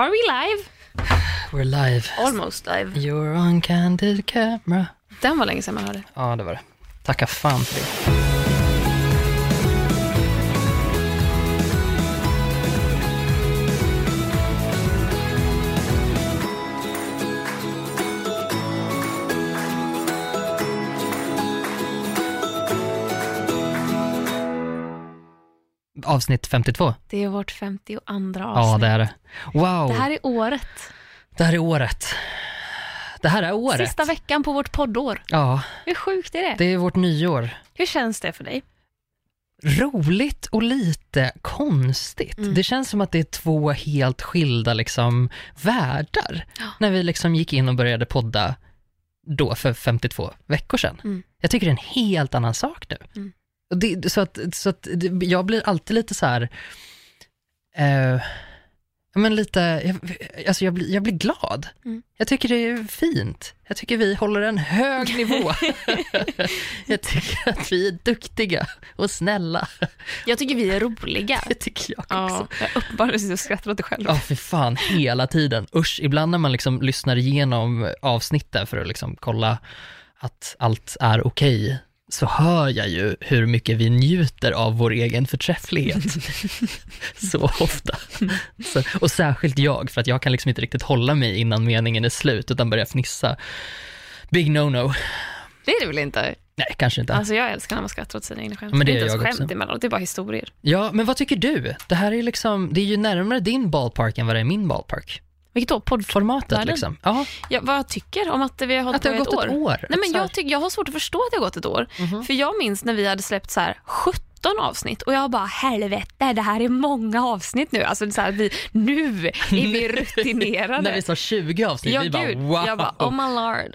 Are we live? We're live. Almost live. You're on candid camera. Den var länge sedan man hörde. Ja, det var det. Tacka fan för det. Avsnitt 52. Det är vårt 52 avsnitt. Ja, det är det. Wow, Det här är året. det här är året. Det här är året. Sista veckan på vårt poddår. Ja, Hur sjukt är det? det är vårt nyår. Hur känns det för dig? roligt och lite konstigt. Mm. Det känns som att det är två helt skilda liksom, världar. Ja. När vi liksom gick in och började podda då för 52 veckor sedan. Mm. Jag tycker det är en helt annan sak nu. Mm. Det, så att, så att jag blir alltid lite så här, eh, men lite, jag, alltså jag, blir, jag blir glad. Mm. Jag tycker det är fint. Jag tycker vi håller en hög nivå. jag tycker att vi är duktiga och snälla. Jag tycker vi är roliga. Det tycker jag också. Ja, jag uppenbarligen sitter och skrattar åt det själv. Ja, för fan, hela tiden. Usch, ibland när man liksom lyssnar igenom avsnitten för att liksom kolla att allt är okej, så hör jag ju hur mycket vi njuter av vår egen förträfflighet. så ofta. Så, och särskilt jag, för att jag kan liksom inte riktigt hålla mig innan meningen är slut, utan börjar fnissa. Big no-no. Det är det väl inte? Nej, kanske inte. Alltså jag älskar när man skrattar åt sina egna skämt. Men det är gör inte ens skämt också. emellanåt, det är bara historier. Ja, men vad tycker du? Det här är liksom, det är ju närmare din ballpark än vad det är min ballpark. Vilket då? Podd? Formatet Världen? liksom. Ja, Ja, vad jag tycker om att vi har hållit att det på har ett gått år. ett år. Nej, men jag, tycker, jag har svårt att förstå att det har gått ett år. Mhm. För jag minns när vi hade släppt så här 17 avsnitt och jag bara helvete, det här är många avsnitt nu. Alltså så här, vi, nu är vi rutinerade. När vi sa 20 avsnitt, ja, vi bara gud. wow. Jag bara oh my lord,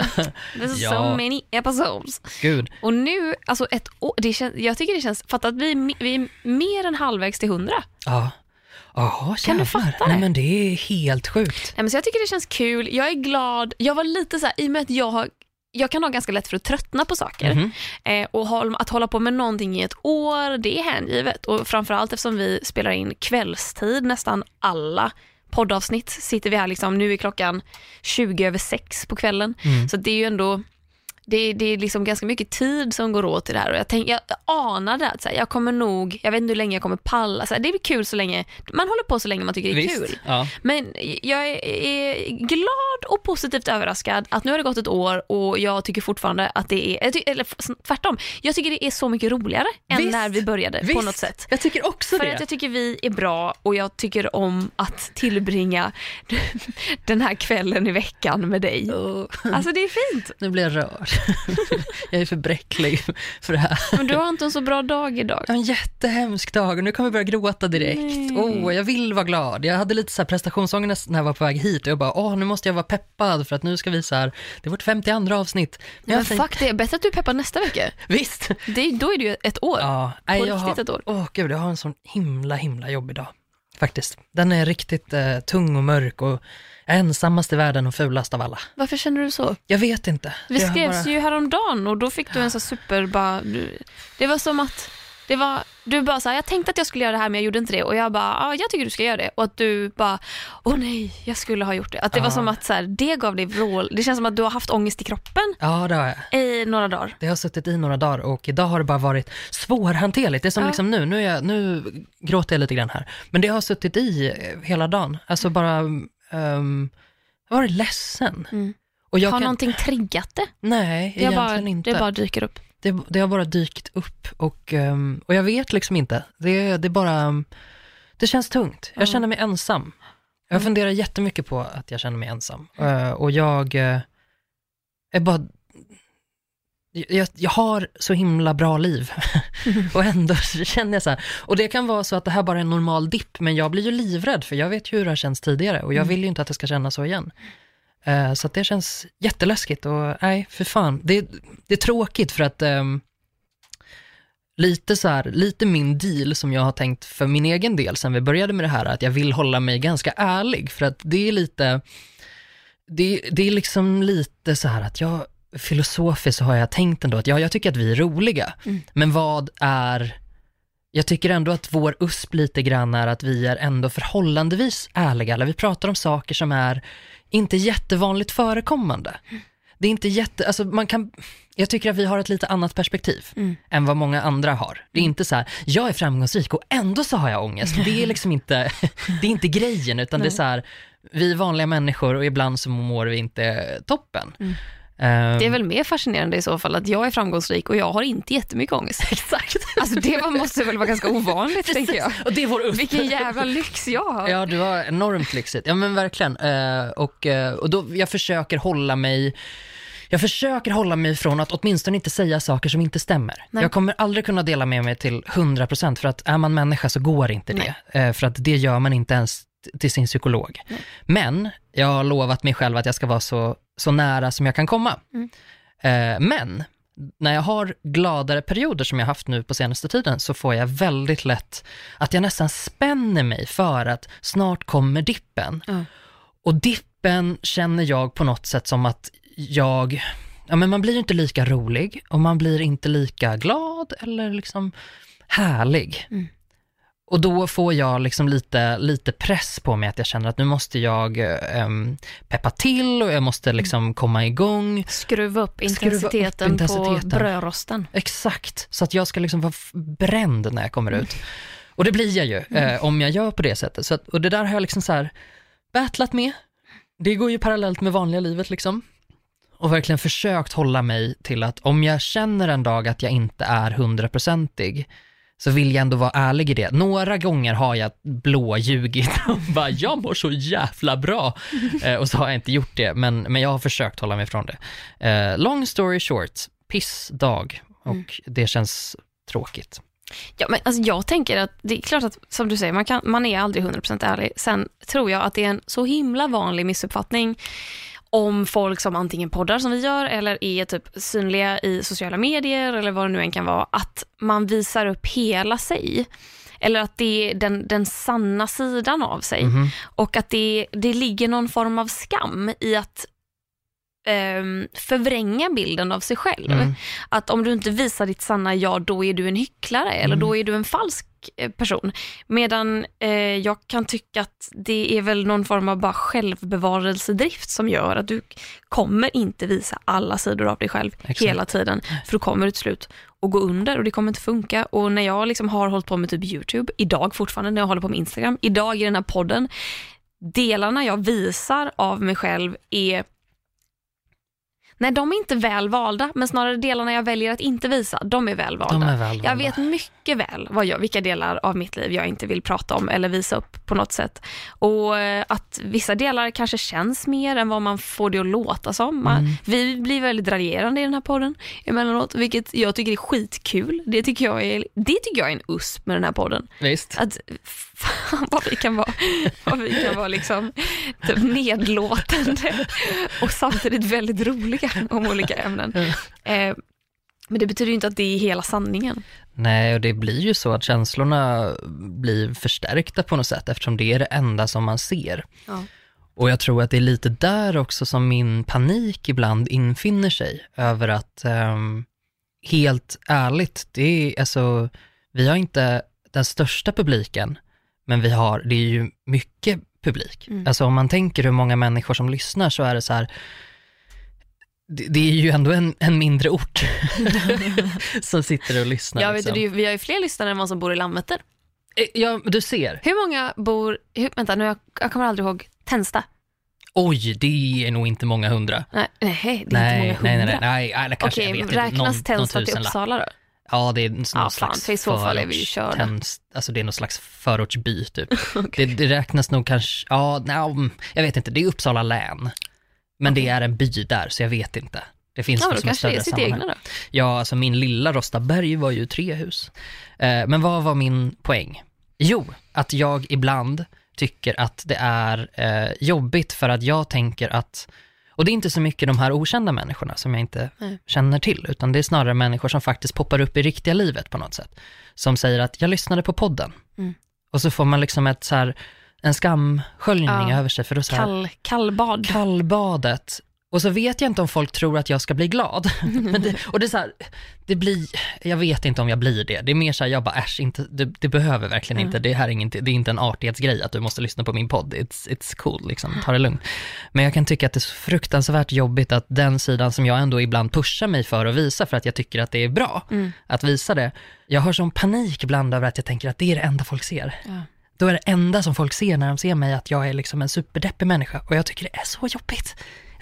this is Ja. so many episodes. Gud. Och nu, alltså ett år, det känns, jag tycker det känns, fatta att vi, vi är mer än halvvägs till 100. Ja. Jaha, Kan du fatta Nej det? men det är helt sjukt. Nej, men så jag tycker det känns kul, jag är glad, jag var lite så här, i och med att jag har jag kan ha ganska lätt för att tröttna på saker. Mhm. Eh, och håll, att hålla på med någonting i ett år, det är hängivet. Och framförallt eftersom vi spelar in kvällstid, nästan alla poddavsnitt sitter vi här, liksom, nu är klockan 20 över 6 på kvällen. Mm. Så det är ju ändå, det, det är liksom ganska mycket tid som går åt i det här. Och jag, tänk, jag anade att så här, jag kommer nog, jag vet inte hur länge jag kommer palla. Så här, det är kul så länge, man håller på så länge man tycker det är Visst. kul. Ja. Men jag är, är glad och positivt överraskad att nu har det gått ett år och jag tycker fortfarande att det är, eller tvärtom, jag tycker det är så mycket roligare än Visst. när vi började på Visst. något sätt. Jag tycker också För det. att jag tycker vi är bra och jag tycker om att tillbringa den här kvällen i veckan med dig. Åh, Alltså det är fint. nu blir jag rörd. jag är för bräcklig för det här. Men du har inte en så bra dag idag. Jag har en jättehemsk dag och nu kommer jag börja gråta direkt. Åh, jag vill vara glad. Jag hade lite så här prestationsångest när jag var på väg hit och jag bara, åh, nu måste jag vara peppad för att nu ska vi så här, det är vårt 52 avsnitt. Men jag tänkte, fuck, det är bättre att du är peppad nästa vecka. visst. Det, då är det ju ett år. Ja, På nej, riktigt har, ett år. Åh gud, jag har en sån himla, himla jobbig dag. Faktiskt. Den är riktigt eh, tung och mörk och är ensammast i världen och fulast av alla. Varför känner du så? Jag vet inte. Vi Jag har skrevs bara- ju häromdagen och då fick du en så super, bara, du, det var som att det var, du bara så här, jag tänkte att jag skulle göra det här men jag gjorde inte det och jag bara, ja jag tycker du ska göra det och att du bara, åh nej, jag skulle ha gjort det. Att det var Ja. som att så här, det gav dig vrål, det känns som att du har haft ångest i kroppen Ja, det har jag. i några dagar. Det har suttit i några dagar och idag har det bara varit svårhanterligt. Det är som Ja. liksom nu, nu, jag, nu gråter jag lite grann här. Men det har suttit i eh, hela dagen. Alltså bara, um, jag har varit ledsen. Mm. Har kan, någonting triggat det? Nej, Det, egentligen bara, inte. det bara dyker upp. Det, det har bara dykt upp och, ehm, och jag vet liksom inte. Det, det bara, det känns tungt. Jag Ja. känner mig ensam. Jag funderar jättemycket på att jag känner mig ensam. Eh, och jag eh, är bara, jag, jag har så himla bra liv. och ändå känner jag så här, och det kan vara så att det här bara är en normal dipp, men jag blir ju livrädd, för jag vet ju hur det har känts tidigare och jag Mm. vill ju inte att det ska kännas så igen. Eh, Så det känns jätteläskigt och nej, för fan. Det, det är tråkigt för att ehm, lite så här, lite min deal som jag har tänkt för min egen del sen vi började med det här, att jag vill hålla mig ganska ärlig för att det är lite, det, det är liksom lite så här att jag, filosofiskt så har jag tänkt ändå att ja, jag tycker att vi är roliga, Mm. men vad är jag tycker ändå att vår USP lite grann är att vi är ändå förhållandevis ärliga, eller vi pratar om saker som är inte jättevanligt förekommande. Det är inte jätte, alltså man kan, jag tycker att vi har ett lite annat perspektiv Mm. än vad många andra har. Det är inte så här, jag är framgångsrik och ändå så har jag ångest. Det är liksom inte, det är inte grejen, utan det är så här, vi är vanliga människor och ibland så mår vi inte toppen. Mm. Ehm, Det är väl mer fascinerande i så fall att jag är framgångsrik och jag har inte jättemycket ångest. Exakt. Alltså det var- måste väl vara ganska ovanligt tänker jag. Och det är vår. Vilken jävla lyx jag har. Ja, du har enormt lyxigt. Ja, men verkligen. Eh, och eh, och då, jag försöker hålla mig jag försöker hålla mig från att åtminstone inte säga saker som inte stämmer. Nej. Jag kommer aldrig kunna dela med mig till 100% för att är man människa så går inte det. Eh, för att det gör man inte ens till sin psykolog. Men jag har lovat mig själv att jag ska vara så, så nära som jag kan komma. Mm. Eh, men när jag har gladare perioder som jag haft nu på senaste tiden så får jag väldigt lätt att jag nästan spänner mig för att snart kommer dippen. Ja. Och dippen känner jag på något sätt som att jag, ja men man blir ju inte lika rolig och man blir inte lika glad eller liksom härlig. Mm. Och då får jag liksom lite, lite press på mig att jag känner att nu måste jag ehm, peppa till och jag måste liksom komma igång. Skruva upp Skruva upp intensiteten, intensiteten. på brödrosten. Exakt, så att jag ska liksom vara bränd när jag kommer ut. Och det blir jag ju, eh, om jag gör på det sättet. Så att, och det där har jag liksom så här battlat med. Det går ju parallellt med vanliga livet liksom. Och verkligen försökt hålla mig till att om jag känner en dag att jag inte är hundraprocentig, så vill jag ändå vara ärlig i det. Några gånger har jag blåljugit och bara, jag mår så jävla bra. Eh, och så har jag inte gjort det, men, men jag har försökt hålla mig ifrån det. Eh, long story short, pissdag och Mm. det känns tråkigt. Ja, men alltså jag tänker att det är klart att, som du säger, man, kan, man är aldrig 100% ärlig. Sen tror jag att det är en så himla vanlig missuppfattning om folk som antingen poddar som vi gör eller är typ synliga i sociala medier eller vad det nu än kan vara, att man visar upp hela sig. Eller att det är den, den sanna sidan av sig. Mhm. Och att det, det ligger någon form av skam i att ehm, förvränga bilden av sig själv. Mm. Att om du inte visar ditt sanna jag, då är du en hycklare eller Mm. då är du en falsk eh, person. Medan eh, jag kan tycka att det är väl någon form av bara självbevarelsedrift som gör att du kommer inte visa alla sidor av dig själv Exakt. hela tiden. För då kommer du till slut att gå under och det kommer inte funka. Och när jag liksom har hållit på med typ YouTube, idag fortfarande när jag håller på med Instagram, idag i den här podden, delarna jag visar av mig själv är Nej, de är inte väl valda, men snarare delarna jag väljer att inte visa, de är väl valda. Är väl Jag valda. vet mycket väl vad jag, vilka delar av mitt liv jag inte vill prata om eller visa upp på något sätt. Och eh, att vissa delar kanske känns mer än vad man får det att låta som. Man, Mm. Vi blir väldigt raljerande i den här podden emellanåt, vilket jag tycker är skitkul. Det tycker jag är, det tycker jag är en USP med den här podden. Visst. Att fan vad vi kan vara, vad vi kan vara liksom typ nedlåtande och samtidigt väldigt roliga om olika ämnen. Eh, men det betyder ju inte att det är hela sanningen. Nej, och det blir ju så att känslorna blir förstärkta på något sätt eftersom det är det enda som man ser. Ja. Och jag tror att det är lite där också som min panik ibland infinner sig över att ehm, helt ärligt, det är alltså, vi har inte den största publiken, men vi har, det är ju mycket publik. Mm. Alltså om man tänker hur många människor som lyssnar så är det så här, det, det är ju ändå en, en mindre ort som sitter och lyssnar. Vet, liksom. är ju- vi har ju fler lyssnare än vad som bor i Landvetter. Eh, Ja, du ser. Hur många bor, hur, vänta nu jag, jag kommer aldrig ihåg, Tensta? Oj, det är nog inte många hundra. Nej, nej det är nej, inte många nej, nej, hundra. nej, nej, eller kanske, Okej, jag vet inte, räknas någon, någon Tensta till. Uppsala då? Ja, det är någon Ja, fan, slags för i så fall är vi ju förorts-. Tens, alltså det är någon slags förortsby typ. det, det räknas nog kanske, ja, nej, mm, jag vet inte, det är Uppsala län. Men det är en by där, så jag vet inte. Det finns Ja, väl då som ett kanske det är större sammanhang. egna då. Ja, alltså min lilla Rostaberg var ju tre hus. Eh, men vad var min poäng? Jo, att jag ibland tycker att det är eh, jobbigt för att jag tänker att, och det är inte så mycket de här okända människorna som jag inte Nej. känner till, utan det är snarare människor som faktiskt poppar upp i riktiga livet på något sätt. Som säger att jag lyssnade på podden. Mm. Och så får man liksom ett så här, en skamsköljning Ja. över sig för då så här, Kall, kallbad. kallbadet. Och så vet jag inte om folk tror att jag ska bli glad. Det, och det är så här, det blir, jag vet inte om jag blir det. Det är mer så här, jag bara äsch, inte, det, det behöver verkligen Mm. inte. Det här är, inte, det är inte en artighetsgrej att du måste lyssna på min podd. It's, it's cool, liksom. ta det lugnt. Men jag kan tycka att det är så fruktansvärt jobbigt att den sidan som jag ändå ibland pushar mig för att visa, för att jag tycker att det är bra Mm. att visa det. Jag har sån panik ibland över att jag tänker att det är det enda folk ser. Ja. Då är det enda som folk ser när de ser mig att jag är liksom en superdeppig människa och jag tycker det är så jobbigt.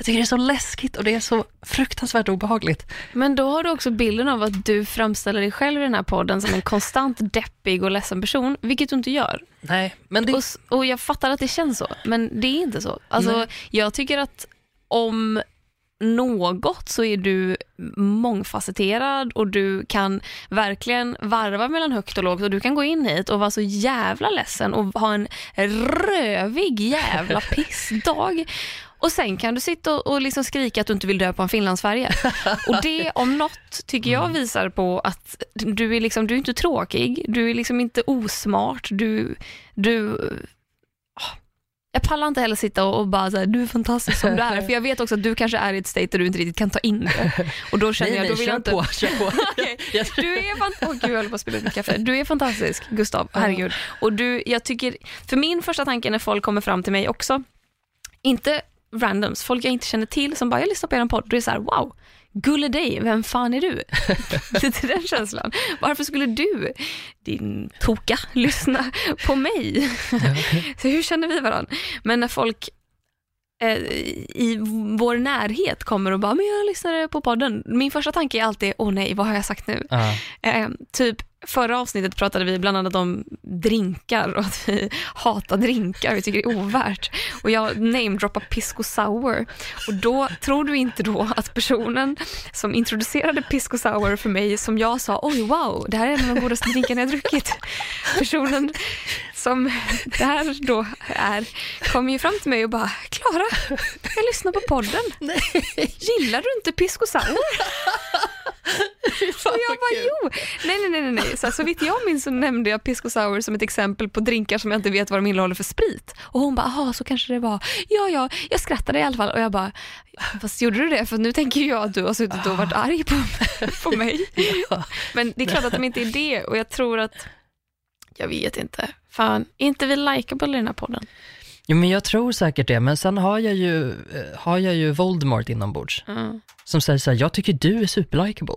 Jag tycker det är så läskigt och det är så fruktansvärt obehagligt. Men då har du också bilden av att du framställer dig själv i den här podden som en konstant deppig och ledsen person, vilket du inte gör. Nej, men det... Och, och jag fattar att det känns så, men det är inte så. Alltså, Nej. jag tycker att om något så är du mångfacetterad och du kan verkligen varva mellan högt och lågt och du kan gå in hit och vara så jävla ledsen och ha en rövig jävla pissdag. Och sen kan du sitta och, och liksom skrika att du inte vill dö på en finlandsfärja. Och det om något tycker jag visar på att du är, liksom, du är inte tråkig, du är liksom inte osmart, du, du jag pallar inte heller sitta och, och bara säga du är fantastisk som du är, för jag vet också att du kanske är i ett state där du inte riktigt kan ta in det. Och då känner nej, jag, nej, då vill kör jag inte... på, kör på. Jag- Du är fan... Åh gud, jag håller på att spilla ut mitt kaffe. Du är fantastisk, Gustav. Herregud. Och du, jag tycker... För min första tanke när folk kommer fram till mig också, inte randoms, folk jag inte känner till som bara, jag lyssnar på er podd, då är det så här, wow, gulle dig, vem fan är du? Lite den känslan. Varför skulle du, din toka, lyssna på mig? Så hur känner vi varandra? Men när folk i vår närhet kommer och bara, men jag lyssnade på podden. Min första tanke är alltid, åh nej, vad har jag sagt nu? Ja. Eh, typ förra avsnittet pratade vi bland annat om drinkar och att vi hatar drinkar, vi tycker det är ovärt. Och jag namedroppar Pisco Sour. Och då tror du inte då att personen som introducerade Pisco Sour för mig, som jag sa, oj wow, det här är en av de godaste drinkarna jag druckit. Personen som det här då är, kom ju fram till mig och bara, Klara, jag lyssnar på podden. Gillar du inte Pisco Sour? Och jag bara, jo, nej, nej, nej, nej, nej. Så, så vitt jag minns så nämnde jag Pisco Sour som ett exempel på drinkar som jag inte vet vad de innehåller för sprit. Och hon bara, aha, så kanske det var. Ja, ja, jag skrattade i alla fall. Och jag bara, fast gjorde du det? För nu tänker jag att du har suttit och varit arg på, på mig. Men det är klart att de inte är det. Och jag tror att, jag vet inte, fan, inte vi likeable i den här podden? Jo, men jag tror säkert det, men sen har jag ju, eh, har jag ju Voldemort inombords. Mm. som säger så här, jag tycker du är superlikable.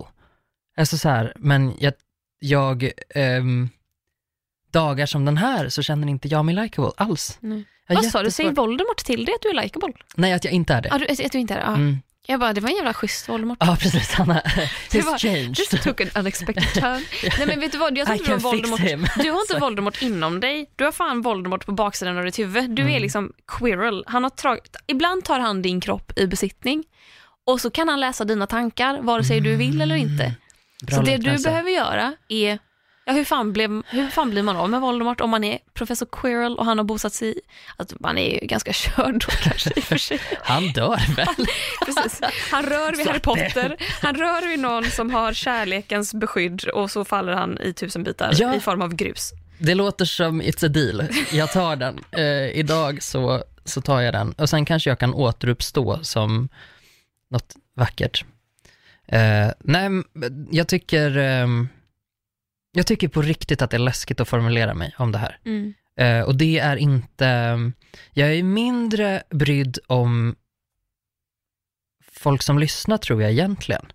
Alltså så här, men jag, jag ehm, dagar som den här så känner inte jag mig likable alls. Vad sa du, säger Voldemort till dig att du är likeable? Nej, att jag inte är det. Ja, du, att du inte är det? Ja. Mm. Jag bara, det var en jävla schysst Voldemort. Ja, precis. Han har, Det he's var- changed. Just took an unexpected turn. Nej men vet du vad, jag tror du Voldemort. Du har inte Voldemort inom dig, du har fan Voldemort på baksidan av ditt huvud. Du Mm. är liksom Quirrell. Han har ibland tar han din kropp i besittning och så kan han läsa dina tankar vare sig du vill eller inte. Mm. Så det du behöver göra är, ja hur fan, blev, hur fan blir man av med Voldemort om man är professor Quirrell och han har bosatt sig i, alltså man är ju ganska körd då kanske i och för sig. Han dör väl? Precis. Han rör vid Harry. Potter, han rör vid någon som har kärlekens beskydd och så faller han i tusen bitar Ja. i form av grus. Det låter som it's a deal. Jag tar den. Eh, idag så, så tar jag den. Och sen kanske jag kan återuppstå som något vackert. Eh, nej, jag tycker, ehm, jag tycker på riktigt att det är läskigt att formulera mig om det här. Eh, och det är inte, jag är mindre brydd om folk som lyssnar tror jag egentligen.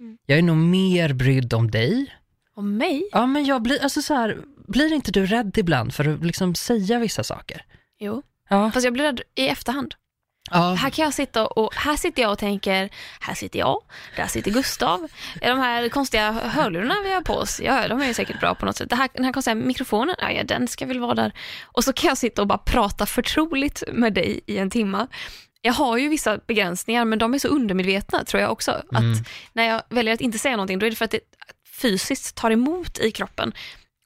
Mm. Jag är nog mer brydd om dig. Om mig? Ja men jag blir, alltså så här, blir inte du rädd ibland för att liksom säga vissa saker? Jo. Ja. Fast jag blir rädd i efterhand. Ja. Här kan jag sitta och, här sitter jag och tänker, här sitter jag, där sitter Gustav. De här konstiga hörlurarna vi har på oss, ja de är ju säkert bra på något sätt. Det här, den här konstiga mikrofonen, ja, den ska väl vara där. Och så kan jag sitta och bara prata förtroligt med dig i en timma. Jag har ju vissa begränsningar men de är så undermedvetna tror jag också. Mm. Att när jag väljer att inte säga någonting då är det för att det fysiskt tar emot i kroppen.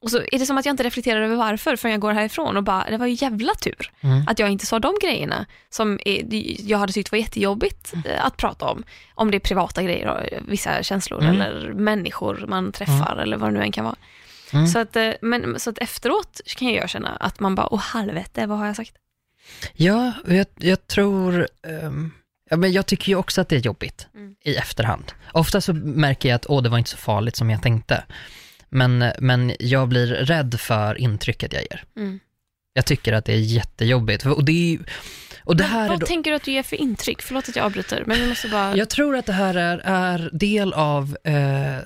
Och så är det som att jag inte reflekterar över varför förrän jag går härifrån och bara, det var ju jävla tur Mm. att jag inte sa de grejerna som jag hade tyckt var jättejobbigt eh, att prata om. Om det är privata grejer, och vissa känslor Mm. eller människor man träffar eller vad det nu än kan vara. Mm. Så, att, eh, men, så att efteråt kan jag känna att man bara, åh helvete, vad har jag sagt? Ja, jag, jag tror, ehm, Ja, men jag tycker ju också att det är jobbigt Mm. i efterhand. Ofta så märker jag att åh, det var inte så farligt som jag tänkte. Men, men jag blir rädd för intrycket jag ger. Mm. Jag tycker att det är jättejobbigt. Och det, är, och det här är vad då, tänker du att du ger för intryck? Förlåt att jag avbryter, men vi måste bara... jag tror att det här är, är del, av, eh,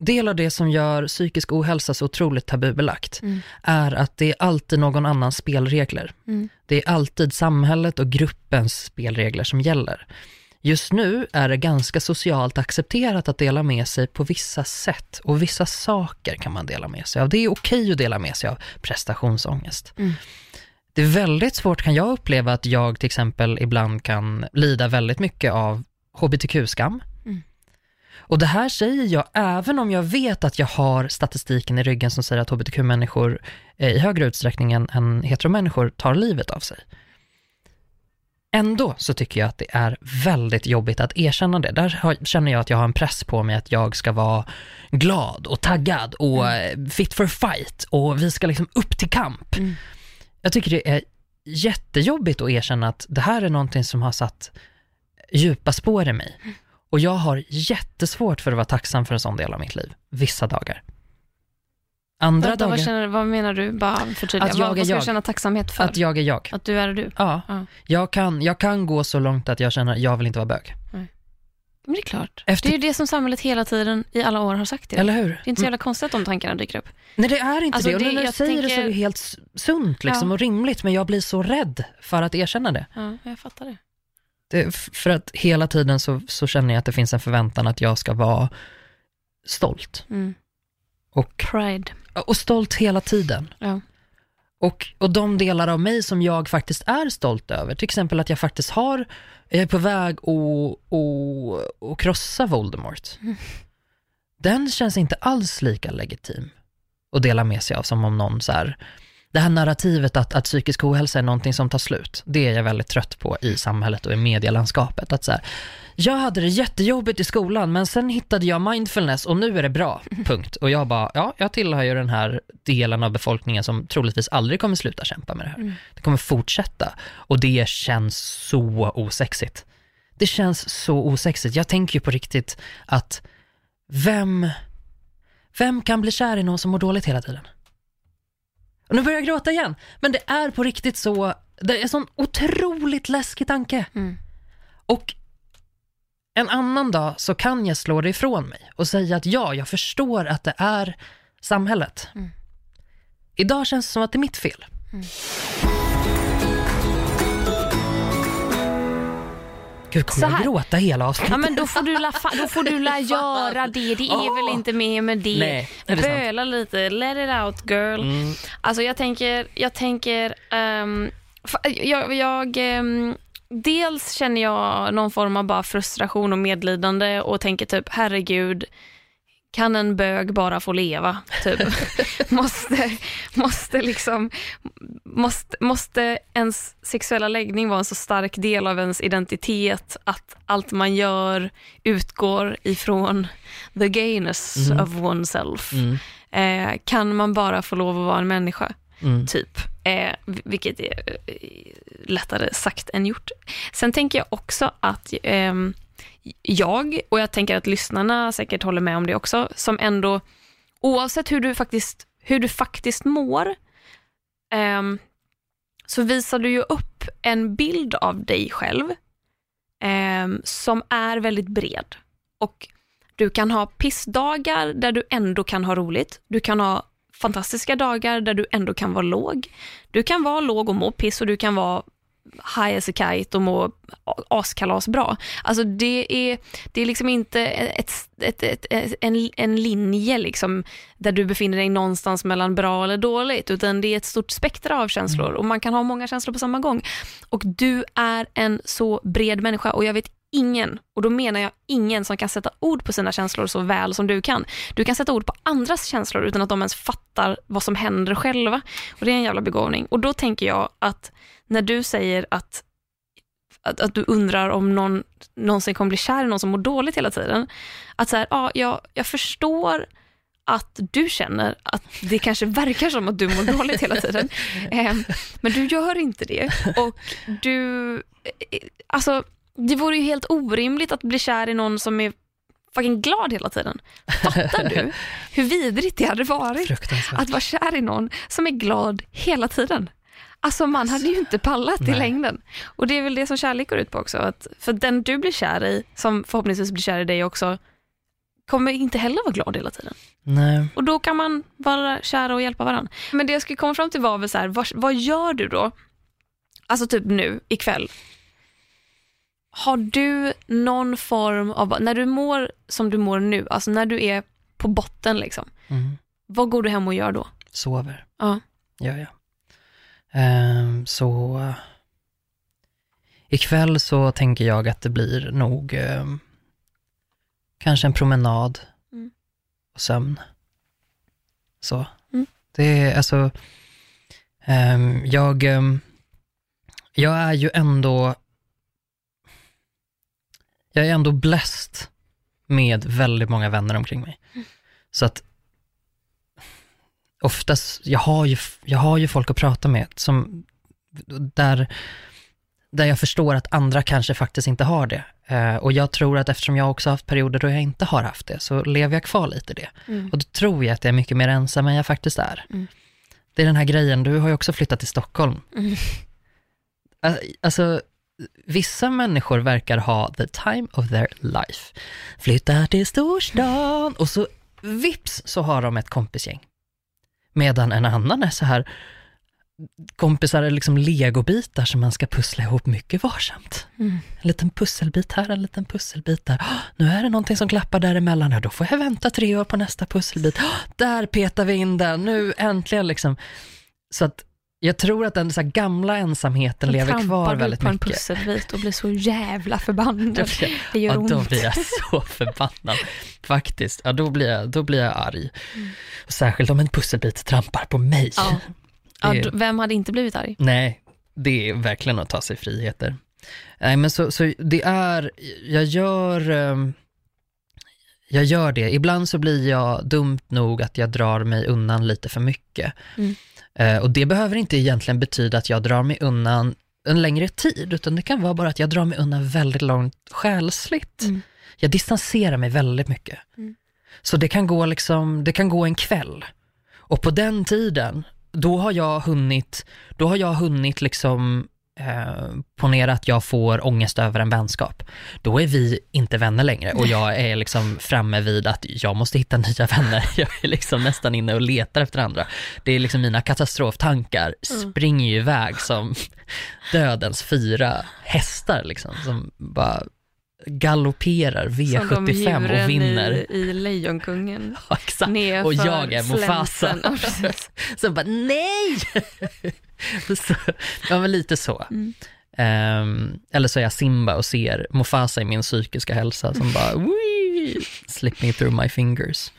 del av det som gör psykisk ohälsa så otroligt tabubelagt. Mm. Är att det är alltid någon annans spelregler. Mm. Det är alltid samhället och gruppens spelregler som gäller. Just nu är det ganska socialt accepterat att dela med sig på vissa sätt och vissa saker kan man dela med sig av. Det är okej att dela med sig av prestationsångest. Mm. Det är väldigt svårt kan jag uppleva att jag till exempel ibland kan lida väldigt mycket av hbtq-skam. Mm. Och det här säger jag även om jag vet att jag har statistiken i ryggen som säger att hbtq-människor eh, i högre utsträckning än, än heteromänniskor tar livet av sig. Ändå så tycker jag att det är väldigt jobbigt att erkänna det. Där känner jag att jag har en press på mig att jag ska vara glad och taggad och eh, fit for fight och vi ska liksom upp till kamp. Mm. Jag tycker det är jättejobbigt att erkänna att det här är någonting som har satt djupa spår i mig. Och jag har jättesvårt för att vara tacksam för en sån del av mitt liv, vissa dagar. Andra Vänta, dagar, vad, känner, vad menar du? Bara förtydliga. Att jag vad, vad ska jag. känna tacksamhet för? att jag är jag. Att du är du? Ja, Ja. jag kan, jag kan gå så långt att jag känner att jag vill inte vara bög. Men det är klart. Efter- Det är ju det som samhället hela tiden i alla år har sagt till. Eller hur? Det är inte så jävla konstigt att de tankarna dyker upp. Nej det är inte Alltså, det. Och det- när du säger det så är det tänker- helt sunt liksom, Ja. och rimligt, men jag blir så rädd för att erkänna det. Ja, jag fattar det. det för att hela tiden så, så känner jag att det finns en förväntan att jag ska vara stolt. Mm. Och, Pride. Och stolt hela tiden. Ja. Och, och de delar av mig som jag faktiskt är stolt över, till exempel att jag faktiskt har, jag är på väg att, att, att krossa Voldemort. Mm. Den känns inte alls lika legitim att dela med sig av som om någon så här, det här narrativet att, att psykisk ohälsa är någonting som tar slut, det är jag väldigt trött på i samhället och i medielandskapet. Att så här, jag hade det jättejobbigt i skolan men sen hittade jag mindfulness och nu är det bra, punkt. Och jag bara, ja, jag tillhör ju den här delen av befolkningen som troligtvis aldrig kommer sluta kämpa med det här. Mm. Det kommer fortsätta och det känns så osexigt. Det känns så osexigt. Jag tänker ju på riktigt att vem, vem kan bli kär i någon som mår dåligt hela tiden? Och nu börjar jag gråta igen, men det är på riktigt så, det är en sån otroligt läskig tanke. Mm. Och en annan dag så kan jag slå det ifrån mig och säga att ja, jag förstår att det är samhället. Mm. Idag känns det som att det är mitt fel. Gud, kommer jag gråta hela avsnittet? Ja men då får du la, då får du la göra det. Det är väl Åh. inte mer med det. Nej, det sant? Böla lite, let it out girl. Mm. Alltså jag tänker, jag tänker, fa- jag, jag ehm, dels känner jag någon form av bara frustration och medlidande och tänker typ herregud, kan en bög bara få leva? Typ. måste, måste liksom, måste, måste ens sexuella läggning vara en så stark del av ens identitet att allt man gör utgår ifrån the gayness Mhm. of oneself? Mm. Eh, kan man bara få lov att vara en människa? Mm. typ. Eh, vilket är eh, lättare sagt än gjort. Sen tänker jag också att ehm, jag, och jag tänker att lyssnarna säkert håller med om det också, som ändå, oavsett hur du faktiskt, hur du faktiskt mår, ehm, så visar du ju upp en bild av dig själv ehm, som är väldigt bred. Och du kan ha pissdagar där du ändå kan ha roligt. Du kan ha fantastiska dagar där du ändå kan vara låg. Du kan vara låg och må piss och du kan vara high as a kite och må askalas bra. Alltså det är, det är liksom inte ett, ett, ett, ett, en, en linje liksom där du befinner dig någonstans mellan bra eller dåligt, utan det är ett stort spektra av känslor och man kan ha många känslor på samma gång. Och du är en så bred människa och jag vet ingen, och då menar jag ingen som kan sätta ord på sina känslor så väl som du kan. Du kan sätta ord på andras känslor utan att de ens fattar vad som händer själva. Och det är en jävla begåvning. Och då tänker jag att när du säger att, att, att du undrar om någon någonsin kommer bli kär i någon som mår dåligt hela tiden. Att så här, ja, jag, jag förstår att du känner att det kanske verkar som att du mår dåligt hela tiden. Eh, men du gör inte det. Och du, eh, alltså Det vore ju helt orimligt att bli kär i någon som är fucking glad hela tiden. Fattar du hur vidrigt det hade varit att vara kär i någon som är glad hela tiden? Alltså man hade ju inte pallat i längden. Och det är väl det som kärlek går ut på också. Att för den du blir kär i, som förhoppningsvis blir kär i dig också, kommer inte heller vara glad hela tiden. Nej. Och då kan man vara kära och hjälpa varandra. Men det jag skulle komma fram till var väl så här, vad, vad gör du då? Alltså typ nu, ikväll. Har du någon form av, när du mår som du mår nu, alltså när du är på botten liksom, Mm. vad går du hem och gör då? Sover, Ja. gör jag. Ehm, så eh, ikväll så tänker jag att det blir nog ehm, kanske en promenad Mm. och sömn. Så. Mm. Det är alltså, ehm, jag, ehm, jag är ju ändå, jag är ändå blessed med väldigt många vänner omkring mig. Så att oftast, jag har ju, jag har ju folk att prata med som, där, där jag förstår att andra kanske faktiskt inte har det. Eh, och jag tror att eftersom jag också haft perioder då jag inte har haft det, så lever jag kvar lite i det. Mm. Och då tror jag att jag är mycket mer ensam än jag faktiskt är. Mm. Det är den här grejen, du har ju också flyttat till Stockholm. Mm. Al- Alltså, vissa människor verkar ha the time of their life. Flyttar till storstan och så vips så har de ett kompisgäng. Medan en annan är så här, kompisar är liksom legobitar som man ska pussla ihop mycket varsamt. Mm. En liten pusselbit här, en liten pusselbit där. "Ah, Nu är det någonting som klappar däremellan, ja, då får jag vänta tre år på nästa pusselbit. "Ah, Där petar vi in den, nu äntligen liksom. Så att jag tror att den så gamla ensamheten Då lever trampar kvar väldigt på en mycket. pusselbit och blir så jävla Då förbannad. jag- Det gör Ja, då ont. blir jag så förbannad. Faktiskt. Ja, då blir jag, då blir jag arg. Och särskilt om en pusselbit trampar på mig. Mm. Ja. Ja, d- vem hade inte blivit arg? Nej, det är verkligen att ta sig friheter. Nej, men så, så det är, jag gör, ehm, jag gör det. Ibland så blir jag dumt nog att jag drar mig undan lite för mycket. Mm. Eh, och det behöver inte egentligen betyda att jag drar mig undan en längre tid, utan det kan vara bara att jag drar mig undan väldigt långt själsligt. Mm. Jag distanserar mig väldigt mycket. Mm. Så det kan gå liksom, det kan gå en kväll. Och på den tiden, då har jag hunnit, då har jag hunnit liksom eh, ponera att jag får ångest över en vänskap. Då är vi inte vänner längre och jag är liksom framme vid att jag måste hitta nya vänner. Jag är liksom nästan inne och letar efter andra. Det är liksom mina katastroftankar Mm. springer ju iväg som dödens fyra hästar liksom, som bara galopperar Som de V75 djuren och vinner. i, i Lejonkungen. Ja, exakt. Nerför Och jag är Mufasa. Så bara, nej! så, ja, men lite så. Mm. Ehm, eller så är jag Simba och ser Mufasa i min psykiska hälsa som bara, Wii! slipping through my fingers.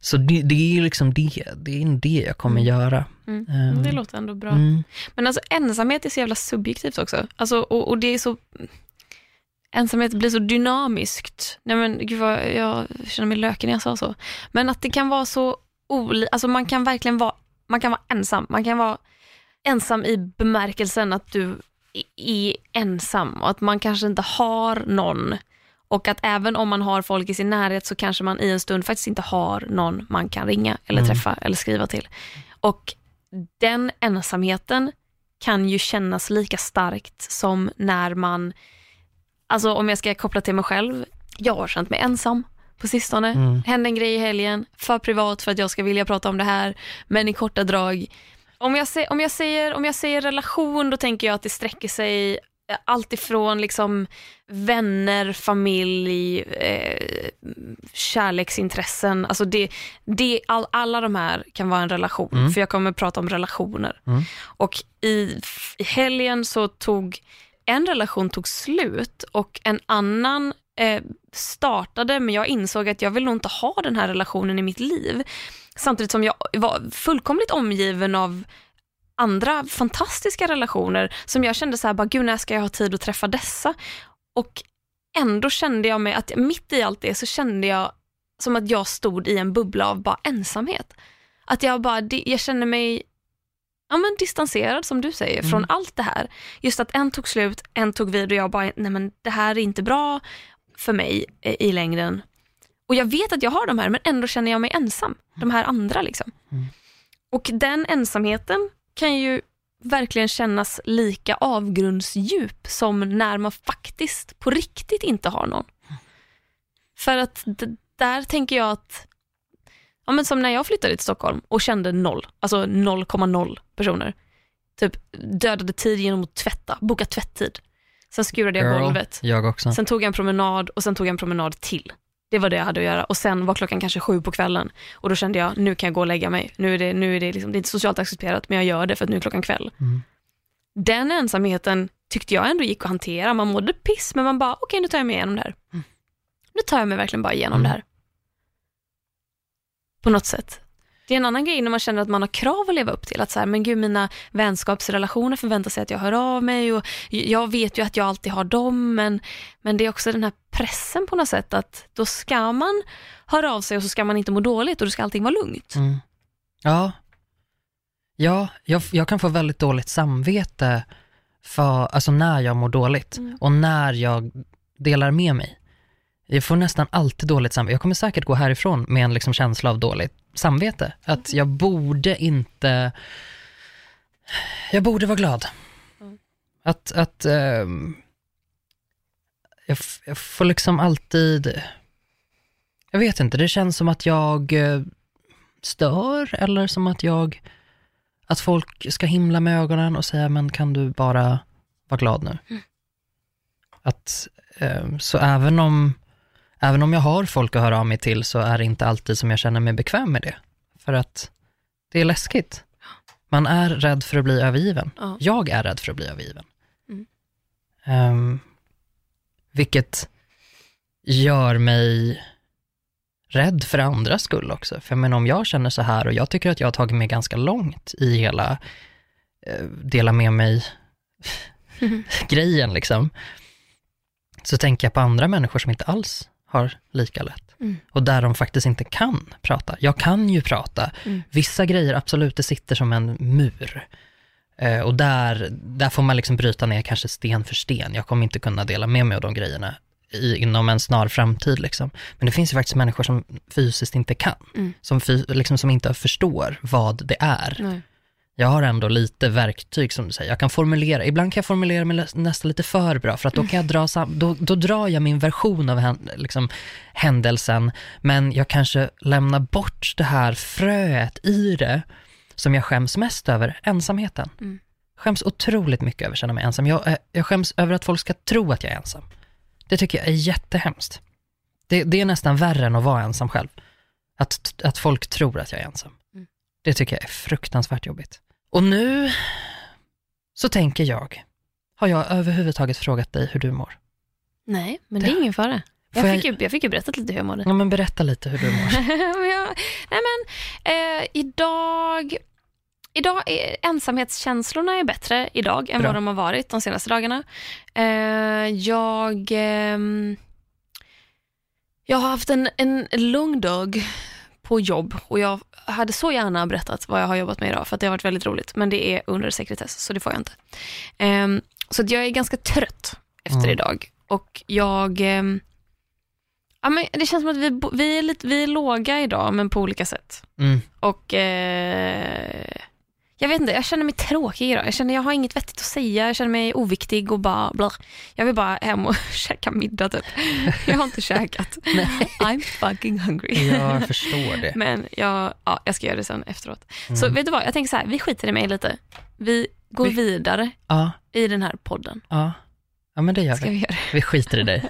Så det, det är liksom det, det är det jag kommer Mm. göra. Mm. Ehm, Det låter ändå bra. Mm. Men alltså ensamhet är så jävla subjektivt också. Alltså, och, och det är så... Ensamhet blir så dynamiskt. Nej men gud vad, jag känner mig löken när jag sa så. Men att det kan vara så oli... Alltså man kan verkligen vara, man kan vara ensam. Man kan vara ensam i bemärkelsen att du är ensam och att man kanske inte har någon. Och att även om man har folk i sin närhet så kanske man i en stund faktiskt inte har någon man kan ringa eller Mm. träffa eller skriva till. Och den ensamheten kan ju kännas lika starkt som när man, alltså om jag ska koppla till mig själv, jag har känt mig ensam på sistone. Mm. Hände en grej i helgen, för privat för att jag ska vilja prata om det här, men i korta drag. Om jag, se, om jag, säger, om jag säger relation, då tänker jag att det sträcker sig eh, allt ifrån liksom vänner, familj, eh, kärleksintressen. Alltså det, det, all, alla de här kan vara en relation, Mm. för jag kommer prata om relationer. Mm. Och i, i helgen så tog en relation tog slut och en annan eh, startade, men jag insåg att jag vill nog inte ha den här relationen i mitt liv. Samtidigt som jag var fullkomligt omgiven av andra fantastiska relationer som jag kände så här, bara, gud när ska jag ha tid att träffa dessa? Och ändå kände jag mig, att mitt i allt det så kände jag som att jag stod i en bubbla av bara ensamhet. Att jag bara, det, jag kände mig ja, men distanserad som du säger från allt det här. Just att en tog slut, en tog vid och jag bara, nej men det här är inte bra för mig i längden. Och jag vet att jag har de här men ändå känner jag mig ensam. De här andra liksom. Mm. Och den ensamheten kan ju verkligen kännas lika avgrundsdjup som när man faktiskt på riktigt inte har någon. För att där tänker jag att, ja men som när jag flyttade till Stockholm och kände noll, alltså 0,0 personer. Typ dödade tid genom att tvätta, boka tvätttid. Sen skurade jag Girl, golvet. Jag också. Sen tog jag en promenad och sen tog jag en promenad till. Det var det jag hade att göra och sen var klockan kanske sju på kvällen och då kände jag nu kan jag gå och lägga mig. Nu är det, nu är det, liksom, det är inte socialt accepterat men jag gör det för att nu är klockan kväll. Mm. Den ensamheten tyckte jag ändå gick att hantera. Man mådde piss men man bara okej nu tar jag mig igenom det här. Mm. Nu tar jag mig verkligen bara igenom Mm. det här. På något sätt. Det är en annan grej när man känner att man har krav att leva upp till. Att så här, men gud mina vänskapsrelationer förväntar sig att jag hör av mig och jag vet ju att jag alltid har dem men, men det är också den här pressen på något sätt att då ska man höra av sig och så ska man inte må dåligt och då ska allting vara lugnt. Mm. Ja, ja jag, jag kan få väldigt dåligt samvete för, alltså när jag mår dåligt Mm. och när jag delar med mig. Jag får nästan alltid dåligt samvete. Jag kommer säkert gå härifrån med en liksom känsla av dåligt samvete. Att jag borde inte, jag borde vara glad. Mm. Att, att ehm, jag, jag får liksom alltid, jag vet inte, det känns som att jag eh, stör eller som att jag, att folk ska himla med ögonen och säga, men kan du bara vara glad nu? Mm. Att, eh, så även om, även om jag har folk att höra av mig till så är det inte alltid som jag känner mig bekväm med det. För att det är läskigt. Man är rädd för att bli övergiven. Ja. Jag är rädd för att bli övergiven. Mm. Ehm, vilket gör mig rädd för andras skull också. För menar, om jag känner så här och jag tycker att jag har tagit mig ganska långt i hela eh, dela med mig grejen liksom, så tänker jag på andra människor som inte alls har lika lätt. Mm. Och där de faktiskt inte kan prata. Jag kan ju prata. Mm. Vissa grejer, absolut, det sitter som en mur. Eh, och där, där får man liksom bryta ner kanske sten för sten. Jag kommer inte kunna dela med mig av de grejerna i, inom en snar framtid. Liksom. Men det finns ju faktiskt människor som fysiskt inte kan. Mm. Som, liksom, som inte förstår vad det är. Nej. Jag har ändå lite verktyg som du säger. Jag kan formulera, ibland kan jag formulera mig nästan lite för bra för att då kan jag dra sam- då, då drar jag min version av liksom, händelsen men jag kanske lämnar bort det här fröet i det som jag skäms mest över, ensamheten. Mm. Skäms otroligt mycket över att känna mig ensam. Jag, eh, jag skäms över att folk ska tro att jag är ensam. Det tycker jag är jättehemskt. Det, det är nästan värre än att vara ensam själv. Att, att folk tror att jag är ensam. Mm. Det tycker jag är fruktansvärt jobbigt. Och nu så tänker jag, har jag överhuvudtaget frågat dig hur du mår? Nej, men det är ingen fara. Jag jag- fick, ju, jag fick ju berättat lite hur jag mådde. Ja men berätta lite hur du mår. Jag, nej men, eh, idag, idag är ensamhetskänslorna är bättre idag än Bra. vad de har varit de senaste dagarna. Eh, jag, ehm, jag har haft en, en lång dag på jobb och jag hade så gärna berättat vad jag har jobbat med idag för att det har varit väldigt roligt men det är under sekretess så det får jag inte. Ehm, så jag är ganska trött efter Mm. idag och jag ehm, Ja, men det känns som att vi, vi, är lite, vi är låga idag, men på olika sätt. Mm. Och eh, jag vet inte, jag känner mig tråkig idag. Jag känner jag har inget vettigt att säga, jag känner mig oviktig och bara blah. Jag vill bara hem och käka middag typ. Jag har inte käkat. I'm fucking hungry. Jag förstår det. Men jag, ja, jag ska göra det sen efteråt. Så Mm. vet du vad, jag tänker så här, vi skiter i mig lite. Vi går Vi- vidare Ja, i den här podden. ja. Ja men det gör Ska vi. vi? Vi skiter i dig.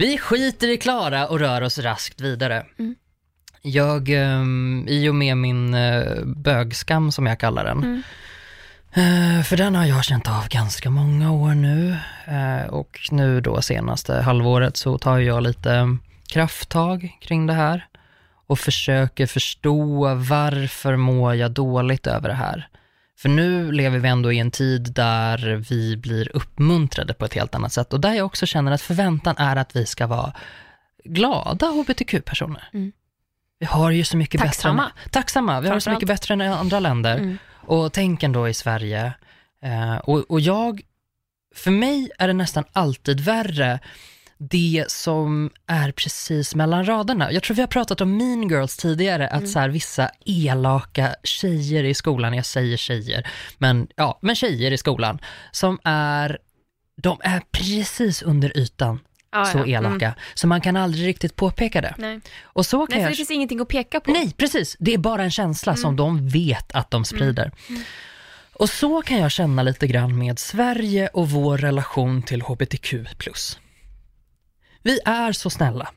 Vi skiter i Klara och rör oss raskt vidare. Mm. Jag, ehm, i och med min eh, bögskam som jag kallar den, Mm. eh, för den har jag känt av ganska många år nu. Eh, och nu då senaste halvåret så tar jag lite krafttag kring det här och försöker förstå varför mår jag dåligt över det här. För nu lever vi ändå i en tid där vi blir uppmuntrade på ett helt annat sätt och där jag också känner att förväntan är att vi ska vara glada hbtq-personer. Mm. Vi har ju så mycket Tacksamma. bättre än, tacksamma. Vi har så mycket bättre än andra länder. Mm. Och tänk ändå i Sverige. Eh, och, och jag, för mig är det nästan alltid värre det som är precis mellan raderna. Jag tror vi har pratat om mean girls tidigare, att så här, vissa elaka tjejer i skolan, jag säger tjejer, men ja, men tjejer i skolan, som är, de är precis under ytan Ja, så ja. elaka, Mm. så man kan aldrig riktigt påpeka det. Nej. Och så kan Nej, för jag det finns ingenting att peka på. Nej, precis. Det är bara en känsla som de vet att de sprider. Och så kan jag känna lite grann med Sverige och vår relation till hbtq+. Vi är så snälla.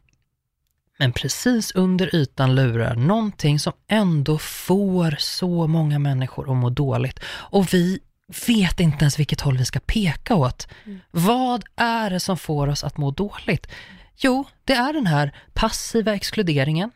Men precis under ytan lurar någonting som ändå får så många människor att må dåligt. Och vi vet inte ens vilket håll vi ska peka åt. Vad är det som får oss att må dåligt? Jo, det är den här passiva exkluderingen.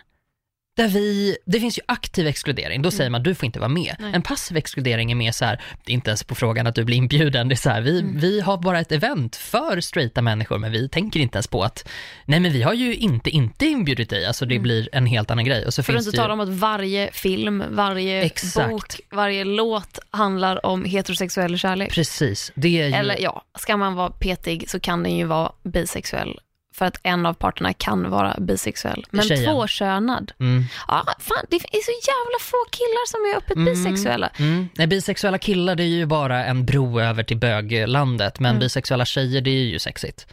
Där vi, det finns ju aktiv exkludering, då säger man du får inte vara med. Nej. En passiv exkludering är mer så här, det är inte ens på frågan att du blir inbjuden, det är så här, vi, vi har bara ett event för straighta människor, men vi tänker inte ens på att, nej men vi har ju inte inte inbjudit dig, alltså det blir en helt annan grej. Och så För att finns inte det ju, tala om att varje film, varje Exakt. bok, varje låt handlar om heterosexuell kärlek. precis, det är ju, Eller ja, ska man vara petig så kan den ju vara bisexuell. För att en av parterna kan vara bisexuell. Men Tjejen. tvåkönad. mm, Ja, fan, det är så jävla få killar som är öppet Mm. bisexuella. mm. Nej, bisexuella killar det är ju bara en bro över till böglandet, men Mm. bisexuella tjejer det är ju sexigt.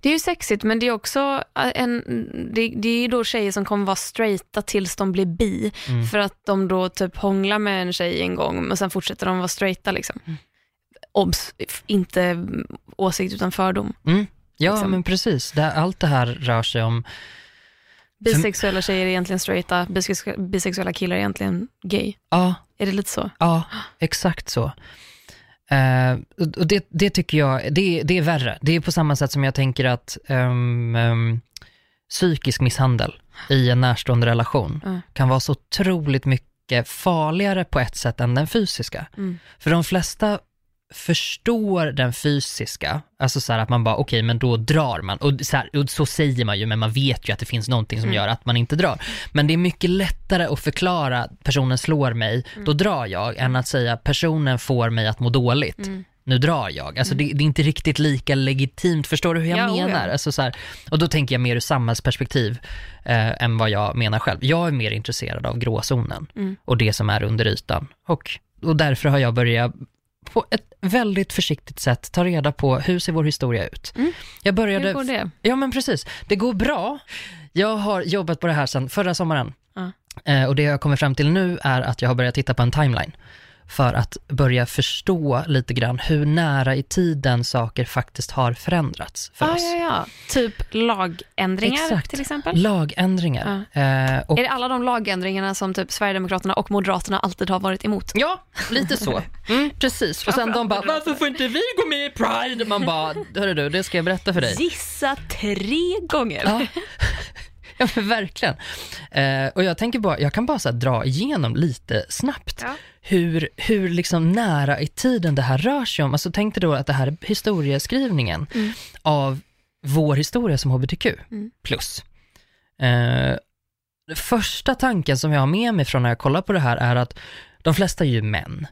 Det är ju sexigt men det är också äh, en, det, det är ju då tjejer som kommer vara straighta tills de blir bi. Mm. För att de då typ hånglar med en tjej en gång men sen fortsätter de vara straighta liksom. Mm. Obs, inte åsikt utan fördom. Mm. Ja, Liksom. men precis. Det, allt det här rör sig om Bisexuella tjejer är egentligen straighta, bisex- bisexuella killar är egentligen gay. Ja, Är det lite så? ja, exakt så. Eh, och det, det tycker jag, det, det är värre. Det är på samma sätt som jag tänker att ehm, ehm, psykisk misshandel i en närstående relation Ja. kan vara så otroligt mycket farligare på ett sätt än den fysiska. Mm. För de flesta förstår den fysiska, alltså så här att man bara, okej men då drar man. Och så, här, och så säger man ju, men man vet ju att det finns någonting som Mm. gör att man inte drar. Men det är mycket lättare att förklara, personen slår mig, Mm. då drar jag, än att säga personen får mig att må dåligt. Mm. Nu drar jag. Alltså det, det är inte riktigt lika legitimt, förstår du hur jag Ja, oh ja. menar? Alltså så här, och då tänker jag mer ur samhällsperspektiv eh, än vad jag menar själv. Jag är mer intresserad av gråzonen Mm. och det som är under ytan. Och, och därför har jag börjat på ett väldigt försiktigt sätt ta reda på hur ser vår historia ut. Mm. Jag började... Hur går det? Ja men precis, det går bra. Jag har jobbat på det här sedan förra sommaren. Eh, och det jag kommer fram till nu är att jag har börjat titta på en timeline för att börja förstå lite grann hur nära i tiden saker faktiskt har förändrats för Ah, oss. ja, ja. Typ lagändringar Exakt. till exempel. Lagändringar. Eh, och, Är det alla de lagändringarna som typ Sverigedemokraterna och Moderaterna alltid har varit emot? Ja, lite så. Mm, precis. Och sen de bara, varför får inte vi gå med i Pride? Man bara, hörru du, det ska jag berätta för dig. Gissa tre gånger. Ja, ja men verkligen. Eh, och jag tänker bara, jag kan bara så dra igenom lite snabbt Ja. hur, hur liksom nära i tiden det här rör sig om. Alltså tänk dig då att det här är historieskrivningen Mm. av vår historia som hbtq Mm. plus. Eh, första tanken som jag har med mig från när jag kollar på det här är att de flesta är ju män.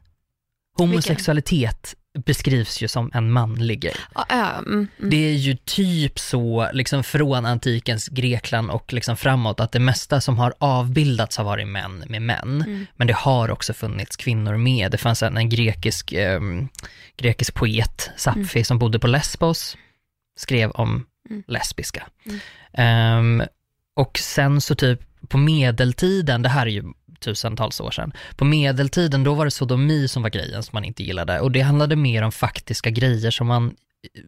Homosexualitet beskrivs ju som en manlig grej. Mm, mm. Det är ju typ så, liksom från antikens Grekland och liksom framåt, att det mesta som har avbildats har varit män med män. Mm. Men det har också funnits kvinnor med. Det fanns en, en grekisk, ehm, grekisk poet, Sapphi, som bodde på Lesbos, skrev om Mm. lesbiska. Mm. Ehm, och sen så typ på medeltiden, det här är ju tusentals år sedan, på medeltiden då var det sodomi som var grejen som man inte gillade och det handlade mer om faktiska grejer som man,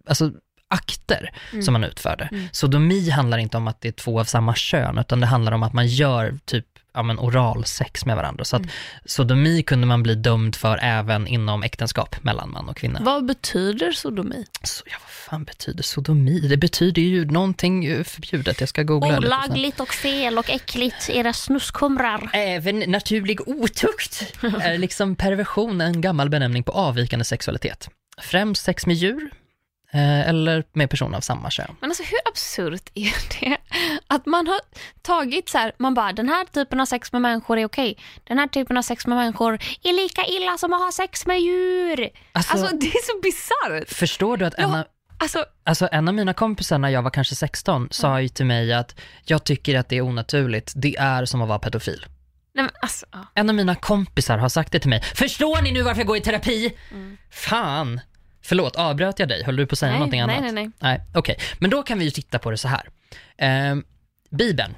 alltså akter Mm. som man utförde. Mm. Sodomi handlar inte om att det är två av samma kön, utan det handlar om att man gör typ ja, men oralsex med varandra. Så att Mm. sodomi kunde man bli dömd för även inom äktenskap mellan man och kvinna. Vad betyder sodomi? Så, ja, vad fan betyder sodomi? Det betyder ju någonting eh, förbjudet, jag ska googla. Olagligt och fel och äckligt, era snuskumrar. Även naturlig otukt är liksom perversion en gammal benämning på avvikande sexualitet. Främst sex med djur eller med personer av samma kön. Men alltså hur absurt är det? Att man har tagit så här, man bara den här typen av sex med människor är okej. Den här typen av sex med människor är lika illa som att ha sex med djur. Alltså, Alltså, det är så bisarrt. förstår du att en, av, Alltså, alltså, en av mina kompisar när jag var kanske 16 sa ju till mig att jag tycker att det är onaturligt, det är som att vara pedofil. nej alltså. ja. En av mina kompisar har sagt det till mig. Förstår ni nu varför jag går i terapi? Fan. Förlåt, avbröt jag dig? Höll du på att säga Nej, någonting nej, annat? nej, nej. Nej, okej. Men då kan vi ju titta på det så här. Ehm, Bibeln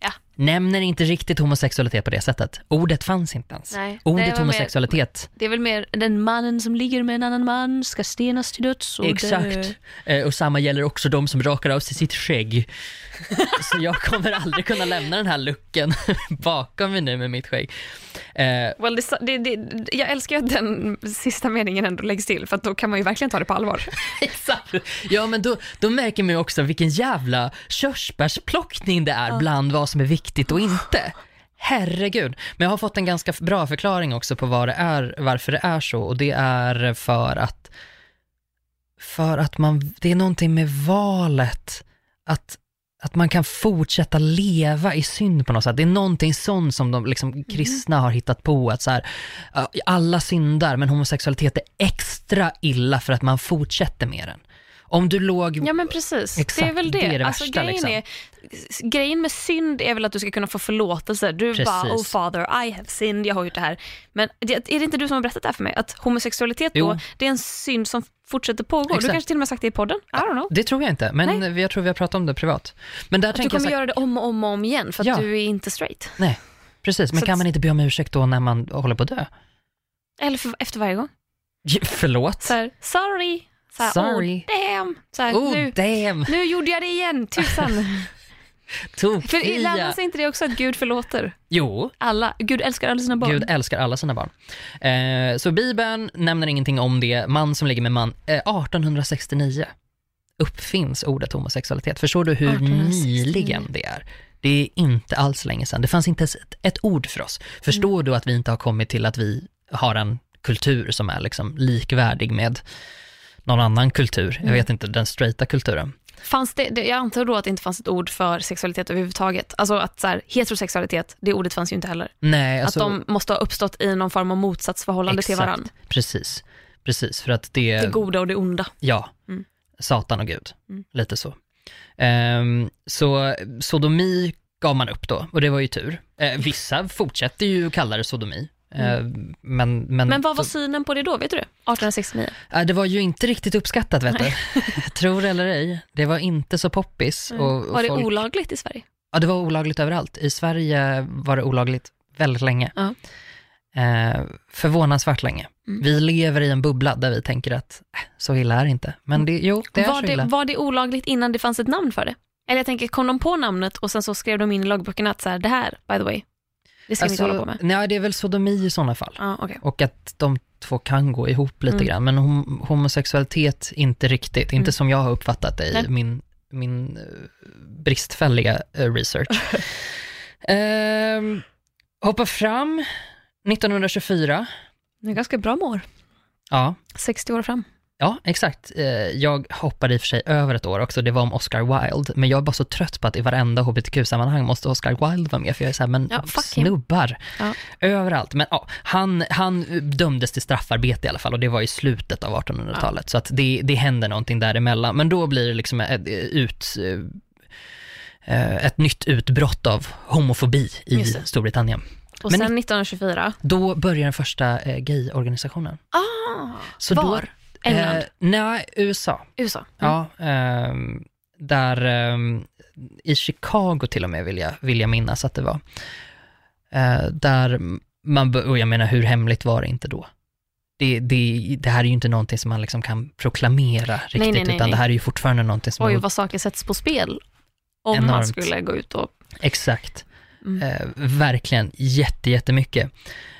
Ja. Nämner inte riktigt homosexualitet på det sättet. Ordet fanns inte ens. Nej, Ordet det var mer- homosexualitet, Det är väl mer den mannen som ligger med en annan man ska stenas till döds och dö. exakt. Eh, och samma gäller också de som rakar av sig sitt skägg. så jag kommer aldrig kunna lämna den här lucken bakom mig nu med mitt skägg. Eh, Well, det, det, jag älskar ju att den sista meningen ändå läggs till för då kan man ju verkligen ta det på allvar. Exakt. Ja, men då, då märker man ju också vilken jävla körsbärsplockning det är bland vad som är viktigt och inte. Herregud. Men jag har fått en ganska bra förklaring också på vad det är, varför det är så och det är för att för att man, det är någonting med valet, att, att man kan fortsätta leva i synd på något sätt. Det är någonting sånt som de liksom, kristna har hittat på, att så här, alla syndar, men homosexualitet är extra illa för att man fortsätter med den. Om du låg... Ja men precis, Exakt, det är väl det. det är det alltså, värsta, grejen, liksom. är, grejen med synd är väl att du ska kunna få förlåtelse. Du Precis. bara, oh father, I have sinned, jag har gjort det här. Men är det inte du som har berättat det här för mig? Att homosexualitet Jo. då, det är en synd som fortsätter pågå. Du Exakt. kanske till och med sagt det i podden? I don't know. Det tror jag inte, men jag tror vi har pratat om det privat. Men där Att du tänker jag kommer här, göra det om och om och om igen för att Ja. du är inte straight. nej, precis, men Så kan att- man inte be om ursäkt då när man håller på att dö? Eller för, efter varje gång. Förlåt? Så här, sorry. Så här, Sorry. Oh, damn. Så här, Oh nu, damn, nu gjorde jag det igen, tusan. För man sig inte det också att Gud förlåter? Jo, Alla, Gud älskar alla sina barn. Gud älskar alla sina barn. Eh, så Bibeln nämner ingenting om det, man som ligger med man. Eh, 1869 uppfinns ordet homosexualitet. Förstår du hur 1869. nyligen det är? Det är inte alls länge sedan. Det fanns inte ens ett, ett ord för oss. Förstår Mm. du att vi inte har kommit till att vi har en kultur som är liksom likvärdig med någon annan kultur? Mm. Jag vet inte, den straighta kulturen. Fanns det, jag antar då att det inte fanns ett ord för sexualitet överhuvudtaget. Alltså att så här, heterosexualitet, det ordet fanns ju inte heller. Nej, alltså, att de måste ha uppstått i någon form av motsatsförhållande till exakt. varandra. Precis, precis. För att det... Det goda och det onda. Ja, Mm. Satan och Gud. Mm. Lite så. Ehm, så sodomi gav man upp då, och det var ju tur. Eh, vissa fortsätter ju kalla det sodomi. Eh, men, men, Men vad var synen på det då, vet du det? 1869? eh, det var ju inte riktigt uppskattat vet du. Tror eller ej, det var inte så poppis. Och, och Mm. Var det folk, olagligt i Sverige? Ja, det var olagligt överallt. I Sverige var det olagligt väldigt länge. Ja. Eh, förvånansvärt länge. Mm. Vi lever i en bubbla där vi tänker att äh, så illa är det inte. Men det, jo, det är var, så det, illa. var det olagligt innan det fanns ett namn för det? Eller jag tänker, kom de på namnet och sen så skrev de in i loggböckerna att så här, det här, by the way, det ska vi inte hålla på med. nej, det är väl sodomi i sådana fall. Ja, okej. Och att de två kan gå ihop lite Mm. grann. Men hom- homosexualitet, inte riktigt. Inte Mm. som jag har uppfattat det i Nej. min, min eh, bristfälliga eh, research. Ehm, hoppa fram, 1924. Det är ganska bra år. Ja, 60 år fram. Ja, exakt. Eh, Jag hoppade i och för sig över ett år också, det var om Oscar Wilde, men jag är bara så trött på att i varenda hbtq-sammanhang måste Oscar Wilde vara med, för jag är så här, men Ja, snubbar, Ja. överallt. Men ja, han, han dömdes till straffarbete i alla fall och det var i slutet av 1800-talet, så att det, det händer någonting däremellan. Men då blir det liksom ett, ut, eh, ett nytt utbrott av homofobi i. Storbritannien. Och Men sen 1924. Då börjar den första eh, gayorganisationen. Ah, Så var? Då, England? Eh, nej, USA. USA? Mm. Ja, ehm, där ehm, i Chicago till och med vill jag, vill jag minnas att det var. Eh, där man, och jag menar hur hemligt var det inte då? Det, det, det här är ju inte någonting som man liksom kan proklamera riktigt, nej, nej, utan nej. det här är ju fortfarande någonting som... Oj, vad saker sätts på spel. Om man Enormt. skulle gå ut och... Exakt. Mm. Eh, verkligen jätte, jättemycket.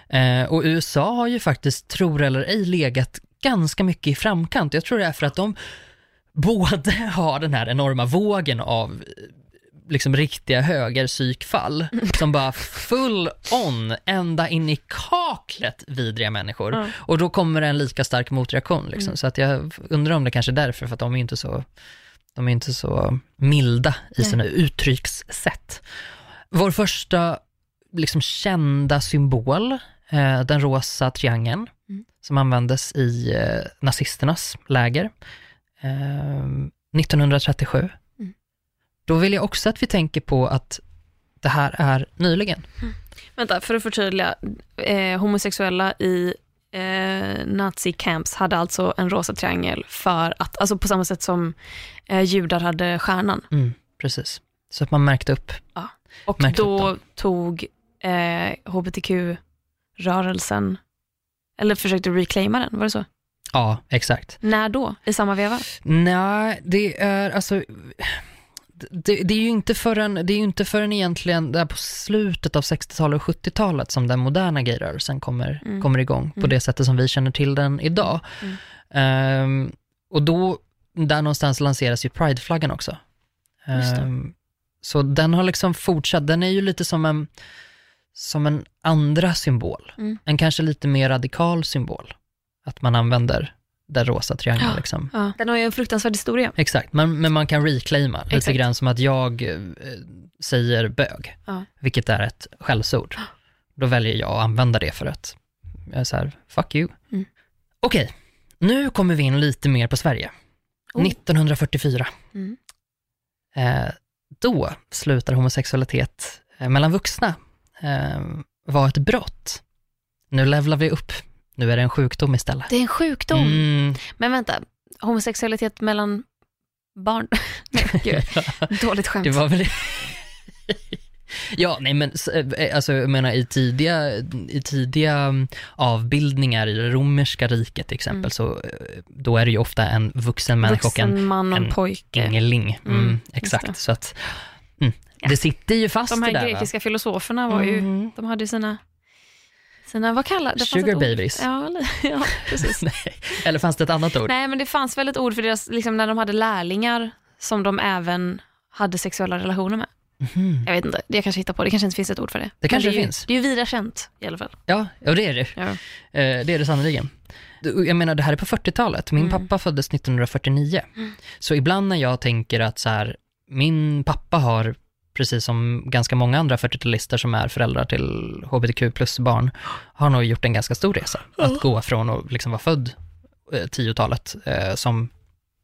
Eh, och USA har ju faktiskt, tror eller ej, legat ganska mycket i framkant. Jag tror det är för att de både har den här enorma vågen av eh, liksom riktiga högerpsykfall som bara full on ända in i kaklet vidriga människor. Ja. Och då kommer det en lika stark motreaktion. Liksom. Mm. Så att jag undrar om det kanske är därför, för att de är inte så De är inte så milda i sina uttryckssätt. Vår första liksom kända symbol, eh, den rosa triangeln, Mm. som användes i eh, nazisternas läger eh, 1937. Mm. Då vill jag också att vi tänker på att det här är nyligen. Vänta, för att förtydliga. Eh, homosexuella i eh, nazi-camps hade alltså en rosa triangel för att, alltså på samma sätt som eh, judar hade stjärnan. Mm, precis. Så att man märkte upp. Och Märkte då upp tog eh, hbtq-rörelsen, eller försökte reclaima den, var det så? Ja, exakt. När då? I samma veva? Nej, det är alltså... Det, det är ju inte förrän, det är inte förrän egentligen där på slutet av 60-talet och 70-talet som den moderna gayrörelsen kommer, Mm. kommer igång på Mm. det sättet som vi känner till den idag. Mm. Ehm, och då, där någonstans lanseras ju prideflaggan också. Ehm, så den har liksom fortsatt, den är ju lite som en, som en andra symbol. Mm. En kanske lite mer radikal symbol. Att man använder den rosa triangeln Ja. liksom. Ja. Den har ju en fruktansvärd historia. Exakt, men, men man kan reclaima, lite Exakt. grann som att jag eh, säger bög, Ja. vilket är ett skällsord. Då väljer jag att använda det för att jag är så här, fuck you. Mm. Okej, nu kommer vi in lite mer på Sverige. Oh. 1944, Mm. eh, då slutar homosexualitet eh, mellan vuxna eh, vara ett brott. Nu levlar vi upp, nu är det en sjukdom istället. Det är en sjukdom. Mm. Men vänta, homosexualitet mellan barn? Nej, gud. Dåligt skämt. Det var väl Ja, nej men s- eh, alltså jag menar i tidiga, i tidiga mm, avbildningar i det romerska riket till exempel Mm. så eh, då är det ju ofta en vuxen människa och en Vuxen man och en pojke. yngeling. Mm, Mm, exakt, så att Ja. det sitter ju fast De här det där. grekiska filosoferna var ju, Mm. de hade sina, sina vad kallar det? fanns Sugar babies. Ja, eller- ja, precis. nej, eller fanns det ett annat ord? Nej, men det fanns väl ett ord för deras, liksom när de hade lärlingar som de även hade sexuella relationer med. Mhm. Jag vet inte, det jag kanske hittar på, det kanske inte finns ett ord för det. Men kanske det ju, finns. Det är ju vida känt i alla fall. Ja, ja det är det. Ja. Eh, Det är det sannerligen. Jag menar, det här är på 40-talet. Min Mm. pappa föddes 1949. Så ibland när jag tänker att så här, min pappa har, precis som ganska många andra 40-talister som är föräldrar till hbtq plus barn, har nog gjort en ganska stor resa. Att gå från att liksom vara född eh, 10-talet eh, som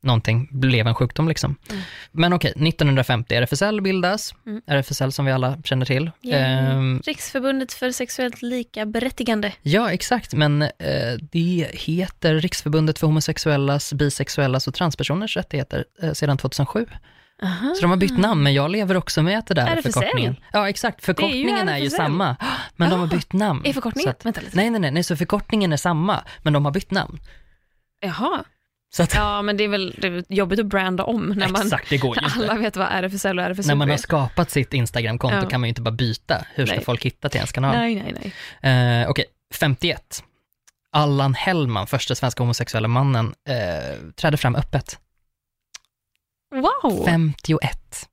någonting blev en sjukdom liksom. Mm. Men okej, 1950 RFSL bildas, Mm. RFSL som vi alla känner till. Yeah. Ehm, Riksförbundet för sexuellt lika berättigande. Ja, exakt, men eh, det heter Riksförbundet för homosexuellas, bisexuellas och transpersoners rättigheter eh, sedan 2007. Aha. Så de har bytt namn, men jag lever också med det där RFSL? förkortningen. Ja, exakt, förkortningen är ju, RFSL. samma, men de har bytt namn. Är förkortningen? Att, Vänta lite. nej, nej, nej, så förkortningen är samma, men de har bytt namn. Jaha. Att, Ja, men det är väl det är jobbigt att branda om när man, exakt, det går ju alla vet vad RFSL och RFSU När man har är. skapat sitt Instagramkonto Ja. kan man ju inte bara byta. Hur ska Nej. folk hitta till ens kanal? Nej, nej, nej. Eh, Okej, 51. Allan Hellman, första svenska homosexuella mannen, eh, trädde fram öppet. Wow! 51.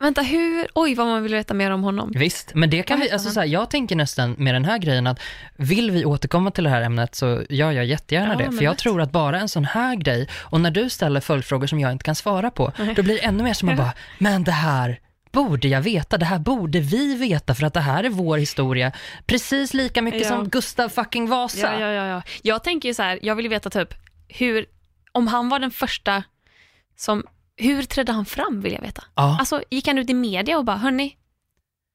Vänta, hur, oj vad man vill veta mer om honom. Visst, men det kan vi, alltså så här, jag tänker nästan med den här grejen att vill vi återkomma till det här ämnet så gör jag jättegärna Ja, det, för jag lätt. tror att bara en sån här grej, och när du ställer följdfrågor som jag inte kan svara på, Nej. då blir det ännu mer som att bara, men det här borde jag veta, det här borde vi veta för att det här är vår historia, precis lika mycket Ja. som Gustav fucking Vasa. Ja, ja, ja, ja. Jag tänker ju så här, jag vill veta typ hur, om han var den första som, hur trädde han fram vill jag veta. Ja, Alltså gick han ut i media och bara, hörni,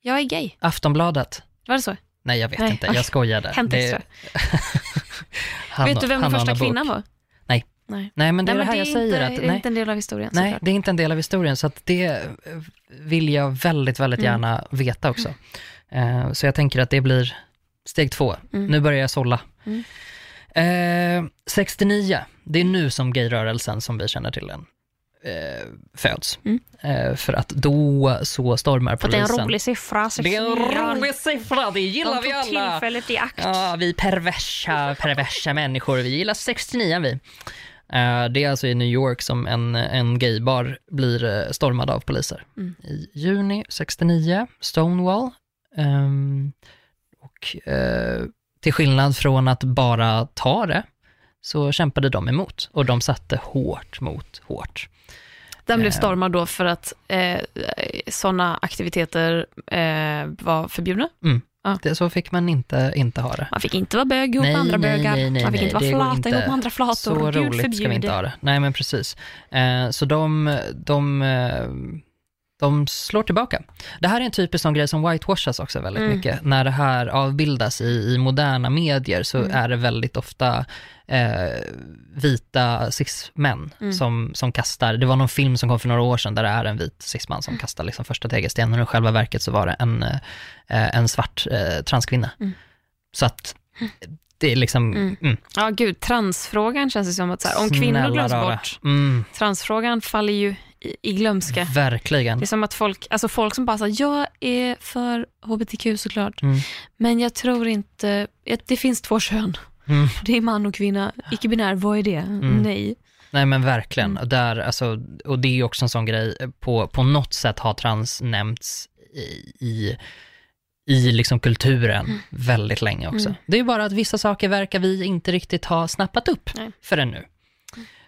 jag är gay. Aftonbladet. Var det så? Nej, jag vet Nej, inte, okej. jag skojade. Hänt Det- han Vet du vem den första kvinnan var? Nej. Nej. Nej, men det är Nej, det här men jag är säger inte, att, det är nej, inte en del av historien Nej, såklart. det är inte en del av historien, så det eh, vill jag väldigt, väldigt Mm. gärna veta också. Eh, Så jag tänker att det blir steg två. Mm. Nu börjar jag sålla. Mm. Eh, 69, det är nu som gayrörelsen som vi känner till den eh, föds. Mm. Eh, för att då så stormar För att det är polisen. en rolig siffra. Det är en rolig siffra, det gillar De vi alla. tillfället i akt. Ja, vi perversa, perversa människor. Vi gillar 69 vi. Eh, Det är alltså i New York som en, en gaybar blir eh, stormad av poliser. Mm. I juni 69, Stonewall. Ehm, och eh, till skillnad från att bara ta det, så kämpade de emot. Och de satte hårt mot hårt. Den blev Eh. stormad då för att eh, sådana aktiviteter eh, var förbjudna. Det, så fick man inte, inte ha det. Man fick inte vara bög ihop med andra bögar. man fick inte vara flata inte. ihop med andra flator. Så Gud roligt ska vi inte ha det. Nej, men precis. Eh, så de, de, eh, de slår tillbaka. Det här är en typisk sån grej som whitewashas också väldigt Mm. mycket. När det här avbildas i, i moderna medier så Mm. är det väldigt ofta eh, vita cis-män Mm. som, som kastar, det var någon film som kom för några år sedan där det är en vit cis-man som kastar liksom första tegelstenen och i själva verket så var det en, eh, en svart eh, transkvinna. Mm. Så att det är liksom, Mm. mm. Ja, gud, transfrågan känns det som att så här, om kvinnor glöms bort, Mm, transfrågan faller ju i, i glömska. verkligen. Det är som att folk, alltså folk som bara säger jag är för hbtq såklart, Mm. men jag tror inte, det finns två kön. Mm. Det är man och kvinna, icke-binär, vad är det? Nej. Nej men verkligen, Mm. och, där, alltså, och det är också en sån grej, på, på något sätt har trans nämnts i, i, i liksom kulturen Mm. väldigt länge också. Mm. Det är bara att vissa saker verkar vi inte riktigt ha snappat upp Nej. förrän nu.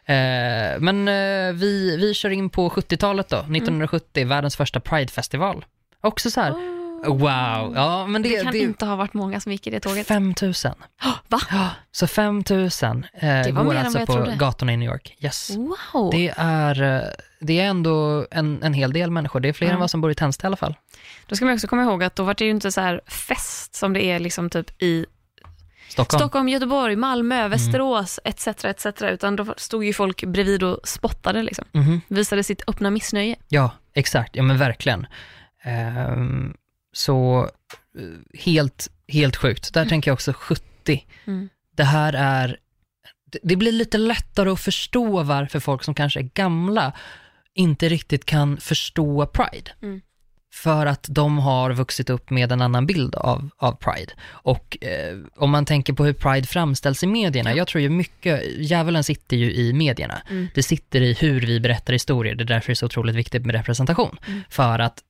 Eh, men eh, vi, vi kör in på 70-talet då, 1970, världens första Pride-festival. Också så här, wow, ja men det, Det kan det inte ha varit många som gick i det tåget. 5000. Va? Ja, så 5000 eh, var går alltså på trodde. gatorna i New York. Yes. Wow. Det är, eh, det är ändå en, en hel del människor. Det är fler Ja. än vad som bor i Tensta i alla fall. Då ska man också komma ihåg att då var det ju inte så här fest som det är liksom typ i Stockholm. Stockholm, Göteborg, Malmö, Västerås etc. etc. Utan då stod ju folk bredvid och spottade liksom. Mhm. Visade sitt öppna missnöje. Ja, exakt. Ja, men verkligen. Ehm, så eh, helt, helt sjukt. Där tänker jag också 70. Mm. Det här är, det- det blir lite lättare att förstå varför folk som kanske är gamla inte riktigt kan förstå Pride. För att de har vuxit upp med en annan bild av, av Pride. Och eh, om man tänker på hur Pride framställs i medierna, jag tror ju mycket, djävulen sitter ju i medierna. Mm. Det sitter i hur vi berättar historier, det är därför det är så otroligt viktigt med representation. Mm. För att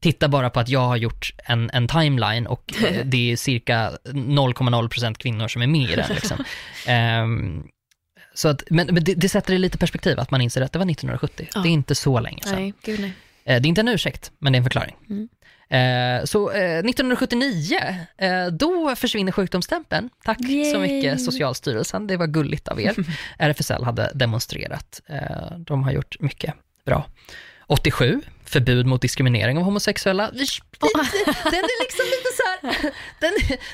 titta bara på att jag har gjort en, en timeline och eh, det är cirka 0,0% kvinnor som är med i den. Liksom. Ehm, så att, men men det, det sätter det lite perspektiv att man inser att det var 1970. Ja. Det är inte så länge sedan. Nej, gud nej. Eh, Det är inte en ursäkt, men det är en förklaring. Mm. Eh, Så eh, 1979, eh, då försvinner sjukdomsstämpeln. Tack så Yay. mycket Socialstyrelsen, det var gulligt av er. RFSL hade demonstrerat. De har gjort mycket bra. 87, förbud mot diskriminering av homosexuella. Den är liksom lite så här, den,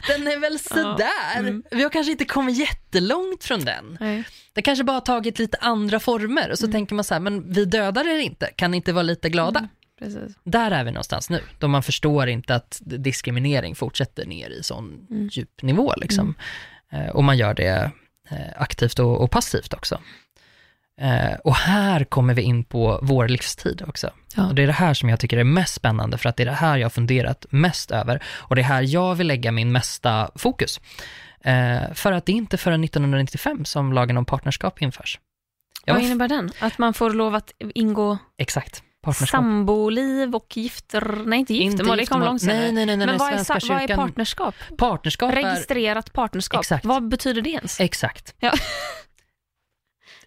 den är väl sådär. mm. Vi har kanske inte kommit jättelångt från den. nej. Det kanske bara har tagit lite andra former och så tänker man så här, men vi dödar er inte, kan ni inte vara lite glada? Mm. Precis. Där är vi någonstans nu, då man förstår inte att diskriminering fortsätter ner i sån Mm. djup nivå liksom. Eh, och man gör det eh, aktivt och, och passivt också. Eh, och här kommer vi in på vår livstid också. Ja. Och det är det här som jag tycker är mest spännande, för att det är det här jag har funderat mest över. Och det är här jag vill lägga min mesta fokus. Eh, för att det är inte förrän 1995 som lagen om partnerskap införs. Jag Vad innebär den? Att man får lov att ingå Exakt, samboliv och gifter... Nej, inte giftermål, det kom långt senare. Nej, nej, nej, nej, Men vad, är, vad är partnerskap? Partnerskap är... Registrerat partnerskap. Exakt. Vad betyder det ens? Exakt. Ja.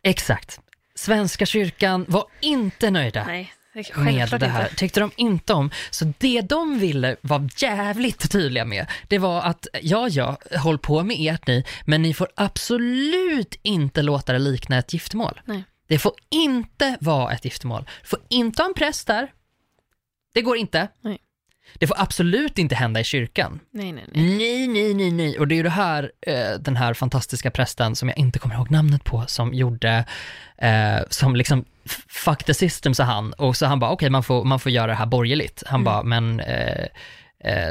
Exakt. Svenska kyrkan var inte nöjda Nej, med det här. inte. Tyckte de inte om. Så det de ville vara jävligt tydliga med, det var att ja, ja, håll på med ert ni, men ni får absolut inte låta det likna ett giftermål. Nej. Det får inte vara ett giftermål. Du får inte ha en präst där. Det går inte. Nej. Det får absolut inte hända i kyrkan. Nej, nej, nej. Nej, nej, nej, nej. Och det är ju det här, eh, den här fantastiska prästen som jag inte kommer ihåg namnet på, som gjorde, eh, som liksom, fuck the system sa han. Och så han bara, okej man, får, man får göra det här borgerligt. Han Mm. bara, men eh,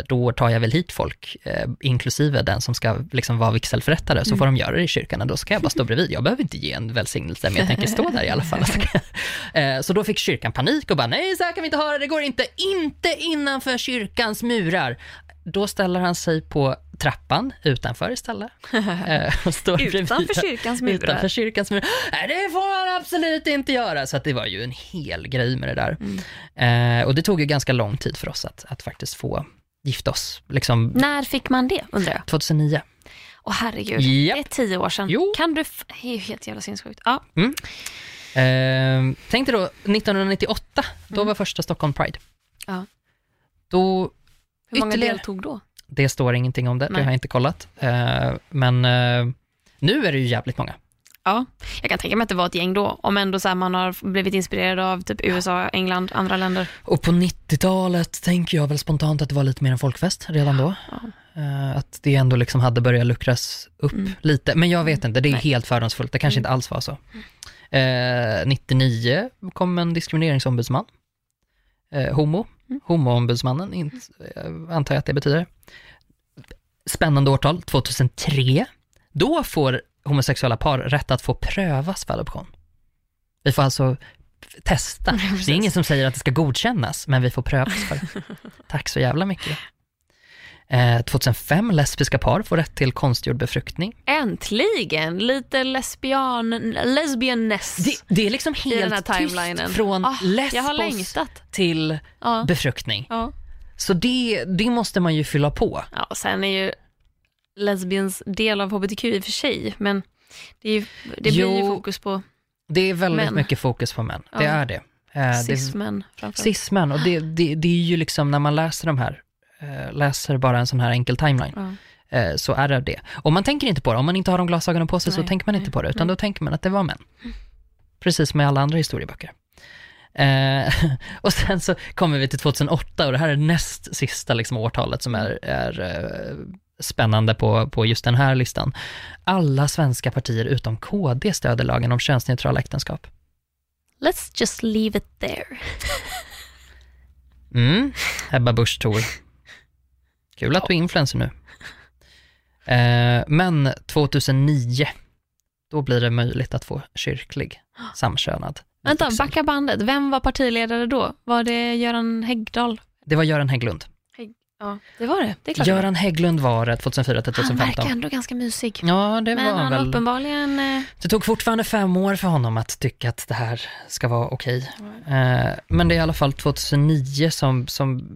då tar jag väl hit folk, eh, inklusive den som ska liksom vara vigselförrättare, så får de göra det i kyrkan och då ska jag bara stå bredvid. Jag behöver inte ge en välsignelse, men jag tänker stå där i alla fall. Eh, Så då fick kyrkan panik och bara, nej så här kan vi inte ha det, det går inte, inte innanför kyrkans murar. Då ställer han sig på trappan utanför istället. Eh, och står Utanför kyrkans murar. Utanför kyrkans murar. Nej, det får han absolut inte göra. Så att det var ju en hel grej med det där. Mm. Eh, och det tog ju ganska lång tid för oss att, att faktiskt få gifta oss. Liksom När fick man det, undrar jag? 2009. Åh herregud, Japp. det är tio år sedan. Jo. Kan du... Det är ju helt jävla sinnessjukt. Ja. Mm. Eh, tänk dig då 1998, då Mm. var första Stockholm Pride. Ja. Då, Hur många Ytterligare- deltog då? det står ingenting om det, det Nej. har jag inte kollat. Eh, men eh, nu är det ju jävligt många. Ja, jag kan tänka mig att det var ett gäng då, om ändå så här man har blivit inspirerad av typ USA, England, andra länder. Och på 90-talet tänker jag väl spontant att det var lite mer en folkfest redan då. Ja. Eh, att det ändå liksom hade börjat luckras upp Mm. lite. Men jag vet inte, det är Nej. helt fördomsfullt. Det kanske Mm. inte alls var så. Eh, 99 kom en diskrimineringsombudsman. Eh, homo. Mm. Homoombudsmannen, antar jag att det betyder. Spännande årtal, 2003. Då får homosexuella par rätt att få prövas för adoption. Vi får alltså testa. Det är ingen som säger att det ska godkännas, men vi får prövas för det. Tack så jävla mycket. Eh, 2005, lesbiska par får rätt till konstgjord befruktning. Äntligen! Lite lesbian, lesbianness Det, det är liksom i den här helt tyst från Ah, lesbos till Ja. befruktning. Ja. Så det, det måste man ju fylla på. ja, sen är ju lesbians del av hbtq i och för sig, men det, är ju, det blir ju Jo, fokus på Det är väldigt Män. mycket fokus på män. Det Ja. är det. Eh, cis-män framförallt. Cis-män, och det, det, det är ju liksom när man läser de här, eh, läser bara en sån här enkel timeline, Ja. eh, så är det det. Och man tänker inte på det, om man inte har de glasögonen på sig så Nej, tänker man inte nej, på det, utan nej. då tänker man att det var män. Precis med alla andra historieböcker. Eh, och sen så kommer vi till 2008 och det här är näst sista liksom årtalet som är, är spännande på, på just den här listan. Alla svenska partier utom KD stöder lagen om könsneutrala äktenskap. Let's just leave it there. Mm, Ebba Busch Thor. Kul att du är influencer nu. Eh, men 2009, då blir det möjligt att få kyrklig samkönad. Vänta, backa bandet. Vem var partiledare då? Var det Göran Häggdahl? Det var Göran Hägglund. Ja, det var det. Det är klart. Göran Hägglund var det 2004 till han verkar 2015. ändå ganska mysig. Ja, det Men var han väl. uppenbarligen... eh, Det tog fortfarande fem år för honom att tycka att det här ska vara okej. Eh, men det är i alla fall 2009 som, som,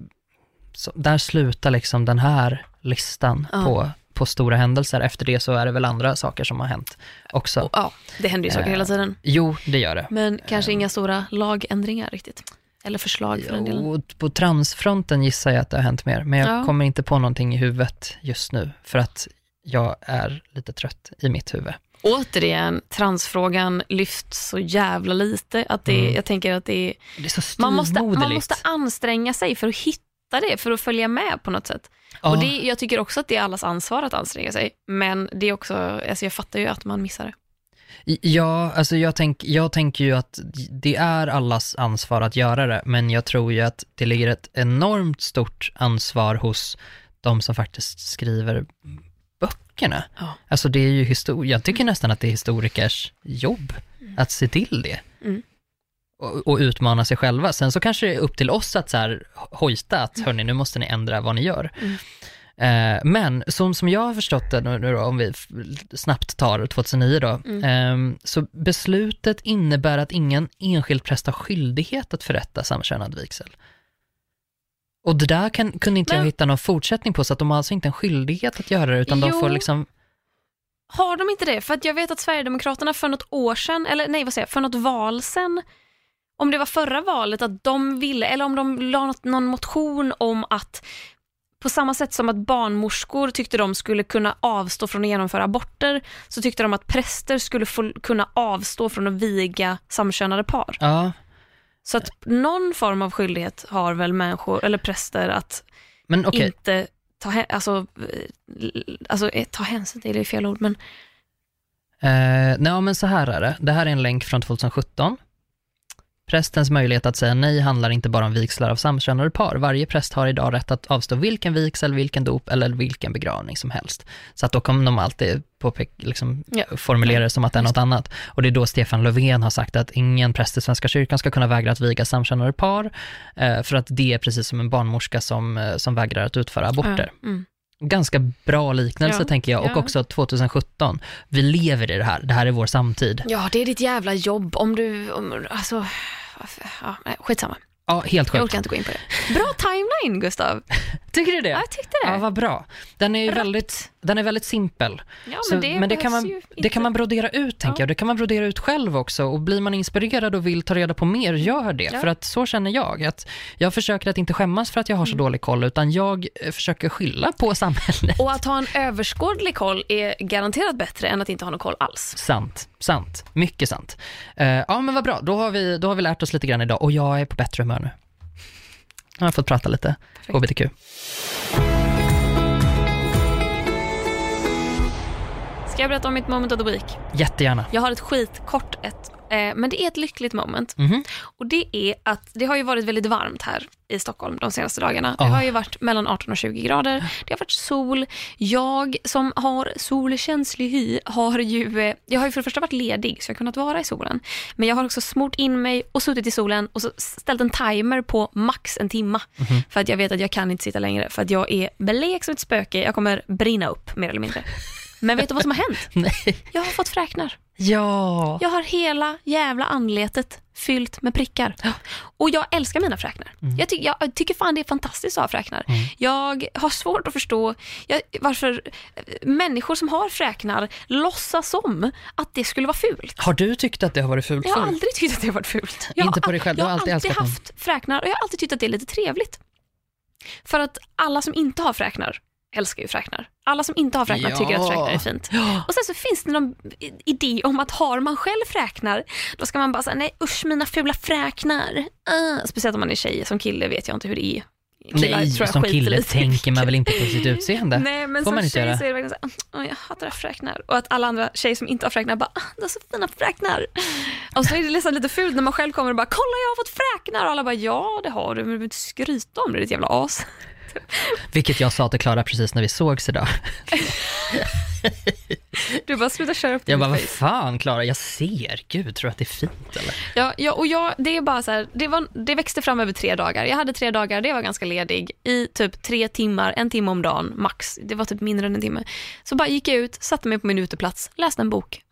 som där slutar liksom den här listan Ja. på, på stora händelser. Efter det så är det väl andra saker som har hänt också. ja, det händer ju saker Eh, hela tiden. Jo, det gör det. Men kanske inga stora lagändringar riktigt. Eller förslag för den delen. På transfronten gissar jag att det har hänt mer, men jag Ja. kommer inte på någonting i huvudet just nu, för att jag är lite trött i mitt huvud. Återigen, transfrågan lyfts så jävla lite. Att det, Mm. Jag tänker att det är, Det är så man, måste, man måste anstränga sig för att hitta det, för att följa med på något sätt. Ja. Och det, jag tycker också att det är allas ansvar att anstränga sig. Men det är också, alltså jag fattar ju att man missar det. Ja, alltså jag, tänk, jag tänker ju att det är allas ansvar att göra det, men jag tror ju att det ligger ett enormt stort ansvar hos de som faktiskt skriver böckerna. Ja. Alltså det är ju historia, jag tycker nästan att det är historikers jobb att se till det. Mm. Och, och utmana sig själva. Sen så kanske det är upp till oss att så här hojta att hörni, nu måste ni ändra vad ni gör. Mm. Eh, men som, som jag har förstått det nu, nu då, om vi snabbt tar 2009 då, Mm. ehm, så beslutet innebär att ingen enskild präst har skyldighet att förrätta samkönad vigsel. Och det där kan, kunde inte jag Men- hitta någon fortsättning på, så att de har alltså inte en skyldighet att göra det, utan de Jo. får liksom, Har de inte det? För att jag vet att Sverigedemokraterna för något år sedan, eller nej vad säger jag, för något val sedan, om det var förra valet, att de ville, eller om de la något, någon motion om att på samma sätt som att barnmorskor tyckte de skulle kunna avstå från att genomföra aborter, så tyckte de att präster skulle få, kunna avstå från att viga samkönade par. ja, Så att någon form av skyldighet har väl människor, eller präster, att men okej, inte ta, alltså, eh, alltså, eh, ta hänsyn till, det är fel ord, men Eh, nej, men så här är det. Det här är en länk från 2017. Prästens möjlighet att säga nej handlar inte bara om vigslar av samkönade par. Varje präst har idag rätt att avstå vilken vigsel, vilken dop eller vilken begravning som helst. Så att då kommer de alltid påpek- liksom, Ja. formulera det som att det är något annat. Och det är då Stefan Löfven har sagt att ingen präst i Svenska kyrkan ska kunna vägra att viga samkönade par, eh, för att det är precis som en barnmorska som, eh, som vägrar att utföra aborter. Ja, mm. Ganska bra liknelse Ja, tänker jag, och ja. också 2017. Vi lever i det här, det här är vår samtid. Ja, det är ditt jävla jobb om du, om, alltså, ja, skitsamma. Ja, helt Jag sjukt. orkar inte gå in på det. Bra timeline Gustav. Tycker du det? Ja, jag tyckte det. Ja, vad bra. Den är ju väldigt, den är väldigt simpel. Ja, Så- men det, men det kan, man, det kan man brodera ut, tänker Ja. jag. Det kan man brodera ut själv också. Och blir man inspirerad och vill ta reda på mer, gör det. Ja. För att så känner jag. Att jag försöker att inte skämmas för att jag har Mm. så dålig koll, utan jag eh, försöker skylla på samhället. Och att ha en överskådlig koll är garanterat bättre än att inte ha någon koll alls. Sant, sant. Mycket sant. Eh, ja, men vad bra. Då har, vi, då har vi lärt oss lite grann idag och jag är på bättre humör nu. Jag har fått prata lite Perfekt. HBTQ. Ska jag berätta om mitt moment of the week? Jättegärna. Jag har ett skitkort ett, eh, men det är ett lyckligt moment. Mhm. Och det är att det har ju varit väldigt varmt här i Stockholm de senaste dagarna. Det Ja. har ju varit mellan 18 och 20 grader. Det har varit sol. Jag som har solkänslig hy har ju, eh, jag har ju för det första varit ledig så jag har kunnat vara i solen. Men jag har också smort in mig och suttit i solen och så ställt en timer på max en timma. För att jag vet att jag kan inte sitta längre för att jag är blek som ett spöke. Jag kommer brinna upp mer eller mindre. Men vet du vad som har hänt? Nej. Jag har fått fräknar. Ja. Jag har hela jävla anletet fyllt med prickar. Och jag älskar mina fräknar. Jag, ty- jag tycker fan det är fantastiskt att ha fräknar. Jag har svårt att förstå jag, varför eh, människor som har fräknar låtsas som att det skulle vara fult. Har du tyckt att det har varit fult Jag har förr? aldrig tyckt att det har varit fult. Jag Inte på dig själv, du jag har alltid alltid älskat dem. haft fräknar och jag har alltid tyckt att det är lite trevligt. För att alla som inte har fräknar älskar ju fräknar. Alla som inte har fräknar Ja. tycker att fräknar är fint. Och sen så finns det någon idé om att har man själv fräknar, då ska man bara säga nej usch mina fula fräknar. Uh, speciellt om man är tjej, som kille vet jag inte hur det är. Killar Nej, tror jag som kille tänker man väl inte på sitt utseende? Nej men Får som man inte tjej göra. så är det verkligen så här, "Åh, jag hatar fräknar. Och att alla andra tjejer som inte har fräknar bara, "Ah, du har så fina fräknar. Och så är det nästan lite fult när man själv kommer och bara, kolla jag har fått fräknar. Och alla bara, ja det har du, men du behöver inte skryta om det, ditt jävla as. Vilket jag sa till Klara precis när vi sågs idag. Du bara, sluta köra upp Jag din bara, vad fan Klara, jag ser. Gud, tror du att det är fint eller? Ja, ja, och jag, det är bara så här, det, var, det växte fram över tre dagar. Jag hade tre dagar, det var ganska ledig, i typ tre timmar, en timme om dagen max. Det var typ mindre än en timme. Så bara gick jag ut, satte mig på min uteplats, läste en bok,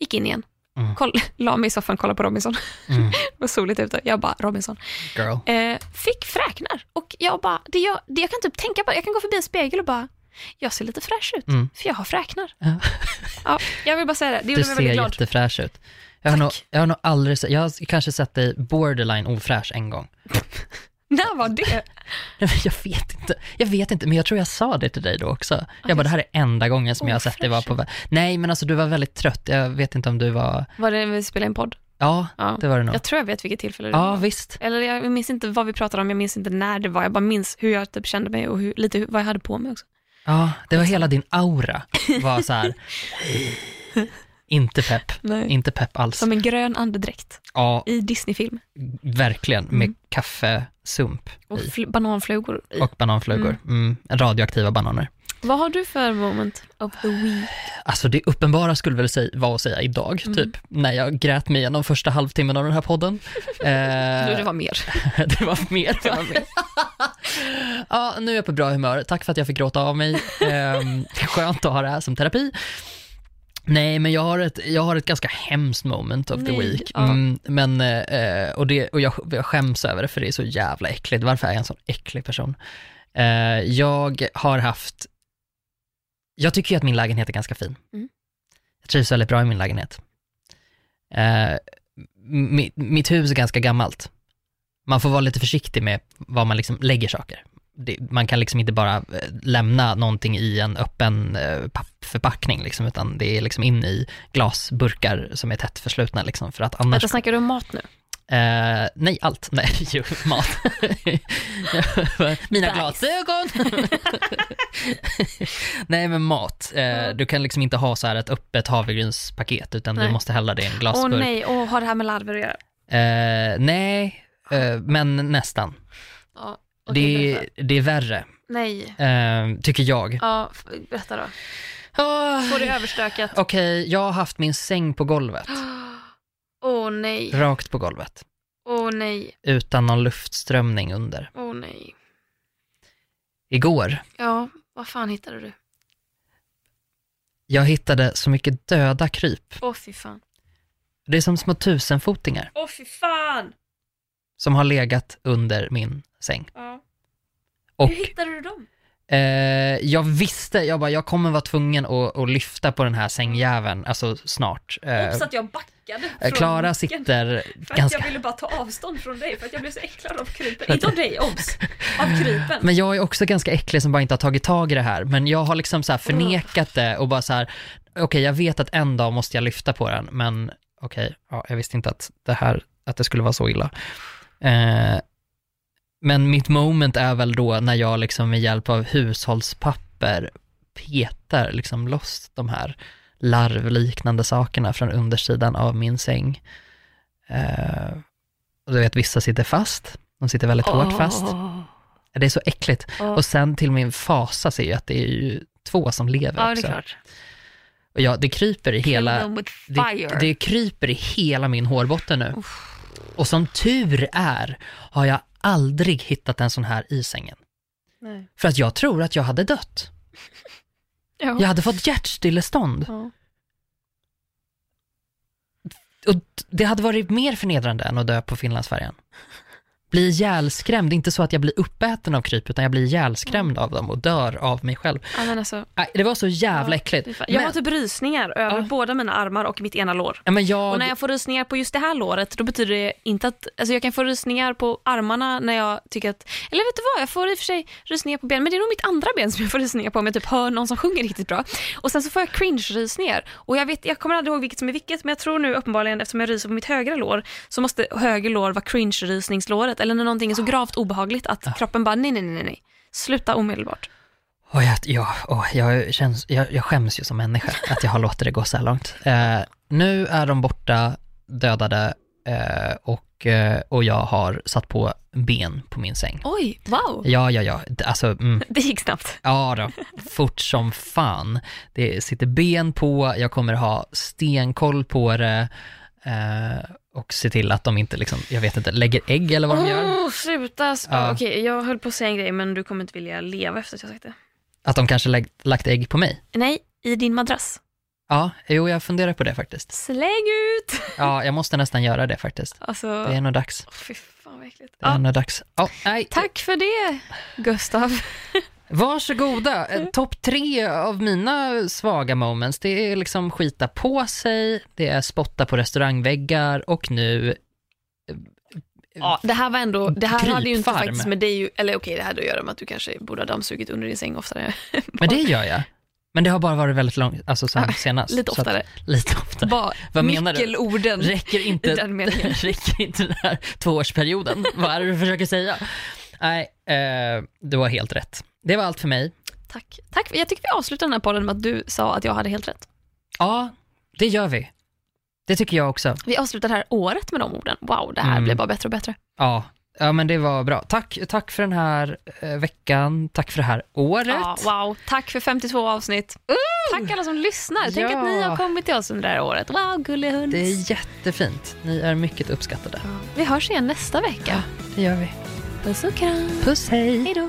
gick in igen. Mm. Koll, la mig i soffan, kollade på Robinson. Mm. det var soligt ute. Jag bara, Robinson. Girl. Eh, fick fräknar och jag bara, det jag, det jag kan typ tänka på, jag kan gå förbi en spegel och bara, jag ser lite fräsch ut, Mm. för jag har fräknar. Ja. Ja, jag vill bara säga det, det Du mig ser väldigt glad. jättefräsch ut. Jag har, Tack. nog, jag har nog aldrig sett, jag har kanske sett dig borderline ofräsch en gång. När var det? Jag vet inte, jag vet inte, men jag tror jag sa det till dig då också. Jag bara, det här är enda gången som jag har sett dig vara på. Nej, men alltså du var väldigt trött. Jag vet inte om du var, Var det när vi spelade in podd? ja, Ja. det var det nog. Jag tror jag vet vilket tillfälle det Ja, var. visst. Eller jag minns inte vad vi pratade om, jag minns inte när det var. Jag bara minns hur jag typ kände mig och hur, lite vad jag hade på mig också. Ja, det var hela din aura var så här. inte pepp, Nej. inte pepp alls. Som en grön andedräkt Ja, i Disneyfilm. verkligen, med Mm. kaffesump Och i. fl- bananflugor i. och bananflugor. Mm, radioaktiva bananer. Vad har du för moment of the week? Alltså det uppenbara skulle väl säga, vara att säga idag, Mm. typ, när jag grät mig igenom första halvtimmen av den här podden. Eh, det var mer. det var mer. Det var mer. ja, nu är jag på bra humör. Tack för att jag fick gråta av mig. Ehm, skönt att ha det här som terapi. Nej, men jag har ett, jag har ett ganska hemskt moment of the Nej, week. ja. Mm, men, eh, och det, och jag, jag skäms över det för det är så jävla äckligt. Varför är jag en sån äcklig person? Eh, jag har haft, jag tycker ju att min lägenhet är ganska fin. Mm. Jag trivs väldigt bra i min lägenhet. Eh, mi, mitt hus är ganska gammalt. Man får vara lite försiktig med var man liksom lägger saker. Det, man kan liksom inte bara eh, lämna någonting i en öppen eh, pappförpackning, liksom, utan det är liksom in i glasburkar som är tätt förslutna. Liksom, för att annars... Vänta, snackar du om mat nu? Eh, nej, allt. Nej, jo, mat. Mina glasögon. nej, men mat. Ja. Du kan liksom inte ha så här ett öppet havregrynspaket, utan Nej. du måste hälla det i en Åh glasburk. nej, åh, har det här med larver att göra? Eh, nej, men nästan. Ja, det, berätta. det är värre, Nej. eh, tycker jag. Ja, berätta då. Ah, Får det överstökat? Okej, jag har haft min säng på golvet, Åh nej, rakt på golvet, åh nej, utan någon luftströmning under. åh nej. Igår, Ja, vad fan hittade du? jag hittade så mycket döda kryp. Åh fy fan. Det är som små tusenfotingar Åh fy fan! Som har legat under min säng. Ja. Och Hur hittade du dem? eh, jag visste, jag bara, jag kommer vara tvungen att, att lyfta på den här sängjäveln, alltså snart. Eh, Hoppas att jag backade eh, från Klara sitter För att ganska... jag ville bara ta avstånd från dig, för att jag blev så äcklad av krypen. Inte av dig, obs! Av krypen. Men jag är också ganska äcklig som bara inte har tagit tag i det här. Men jag har liksom så här förnekat det och bara så här, okej jag vet att en dag måste jag lyfta på den, men okej, ja, jag visste inte att det här, att det skulle vara så illa. Eh, men mitt moment är väl då när jag liksom med hjälp av hushållspapper petar liksom loss de här larvliknande sakerna från undersidan av min säng. Eh, och du vet, vissa sitter fast, de sitter väldigt hårt fast. Det är så äckligt. Åh. Och sen till min fasa ser jag att det är ju två som lever det också. är klart. Och ja, det kryper i hela, det, det kryper i hela min hårbotten nu. Och som tur är har jag aldrig hittat en sån här i sängen. Nej. För att jag tror att jag hade dött. Ja. Jag hade fått hjärtstillestånd. Ja. Och det hade varit mer förnedrande än att dö på Finlandsfärjan. Bli ihjälskrämd, inte så att jag blir uppäten av kryp, utan jag blir ihjälskrämd av dem och dör av mig själv. Ja, alltså, det var så jävla äckligt. fy fan. jag har Men- typ rysningar över Ja. båda mina armar och mitt ena lår. Ja, men jag, Och när jag får rysningar på just det här låret, då betyder det inte att, alltså jag kan få rysningar på armarna när jag tycker att, eller vet du vad, jag får i och för sig rysningar på ben, men det är nog mitt andra ben som jag får rysningar på om jag typ hör någon som sjunger riktigt bra. Och sen så får jag cringe-rysningar. Och jag vet, jag kommer aldrig ihåg vilket som är vilket, men jag tror nu uppenbarligen eftersom jag ryser på mitt högra lår, så måste höger lår vara cringe-rysningslåret, eller när någonting är så gravt obehagligt att kroppen bara, nej, nej, nej, nej, sluta omedelbart. Åh, jag, ja, åh, jag, känns, jag, jag skäms ju som människa att jag har låtit det gå så här långt. Eh, nu är de borta, dödade, eh, och, eh, och jag har satt på ben på min säng. Oj, wow, Ja, ja, ja, alltså, mm, det gick snabbt. ja då, fort som fan. Det sitter ben på, jag kommer ha stenkoll på det eh, och se till att de inte, liksom, jag vet inte, lägger ägg eller vad de gör. Åh, sluta. Ja. Okej, jag höll på att säga en grej, men du kommer inte vilja leva efter att jag sagt det. Att de kanske lägg, lagt ägg på mig. Nej, i din madrass. Ja, jo, jag funderar på det faktiskt. Släng ut! Ja, jag måste nästan göra det faktiskt. Alltså, Det är nog dags. fy fan vad äckligt. Det är Ja, nog dags. Ja, nej. tack för det, Gustav. Varsågoda. Eh, Topp tre av mina svaga moments, det är liksom skita på sig, det är spotta på restaurangväggar och nu Ja, det här var ändå, det här hade ju inte faktiskt med dig, eller okej, det hade att göra med att du kanske borde ha dammsugit under din säng oftare. Men det gör jag. Men det har bara varit väldigt långt, alltså sen senast. Lite Så att- oftare. lite oftare. Bara Vad menar du? nyckelorden. Räcker inte, den räcker inte den här tvåårsperioden? Vad är det du försöker säga? Nej, eh, du har helt rätt. Det var allt för mig. Tack. Tack. Jag tycker vi avslutar den här podden med att du sa att jag hade helt rätt. Ja, det gör vi. Det tycker jag också. Vi avslutar det här året med de orden. Wow, det här Mm. blir bara bättre och bättre. Ja, ja men det var bra. Tack, tack för den här eh, veckan, tack för det här året. Ja, wow, tack för 52 avsnitt. Tack alla som lyssnar. Tänk Ja. att ni har kommit till oss under det här året. Wow, gullehund. Det är jättefint. Ni är mycket uppskattade. Vi hörs igen nästa vecka. Det gör vi. Puss och kram. Puss, hej. Hej då.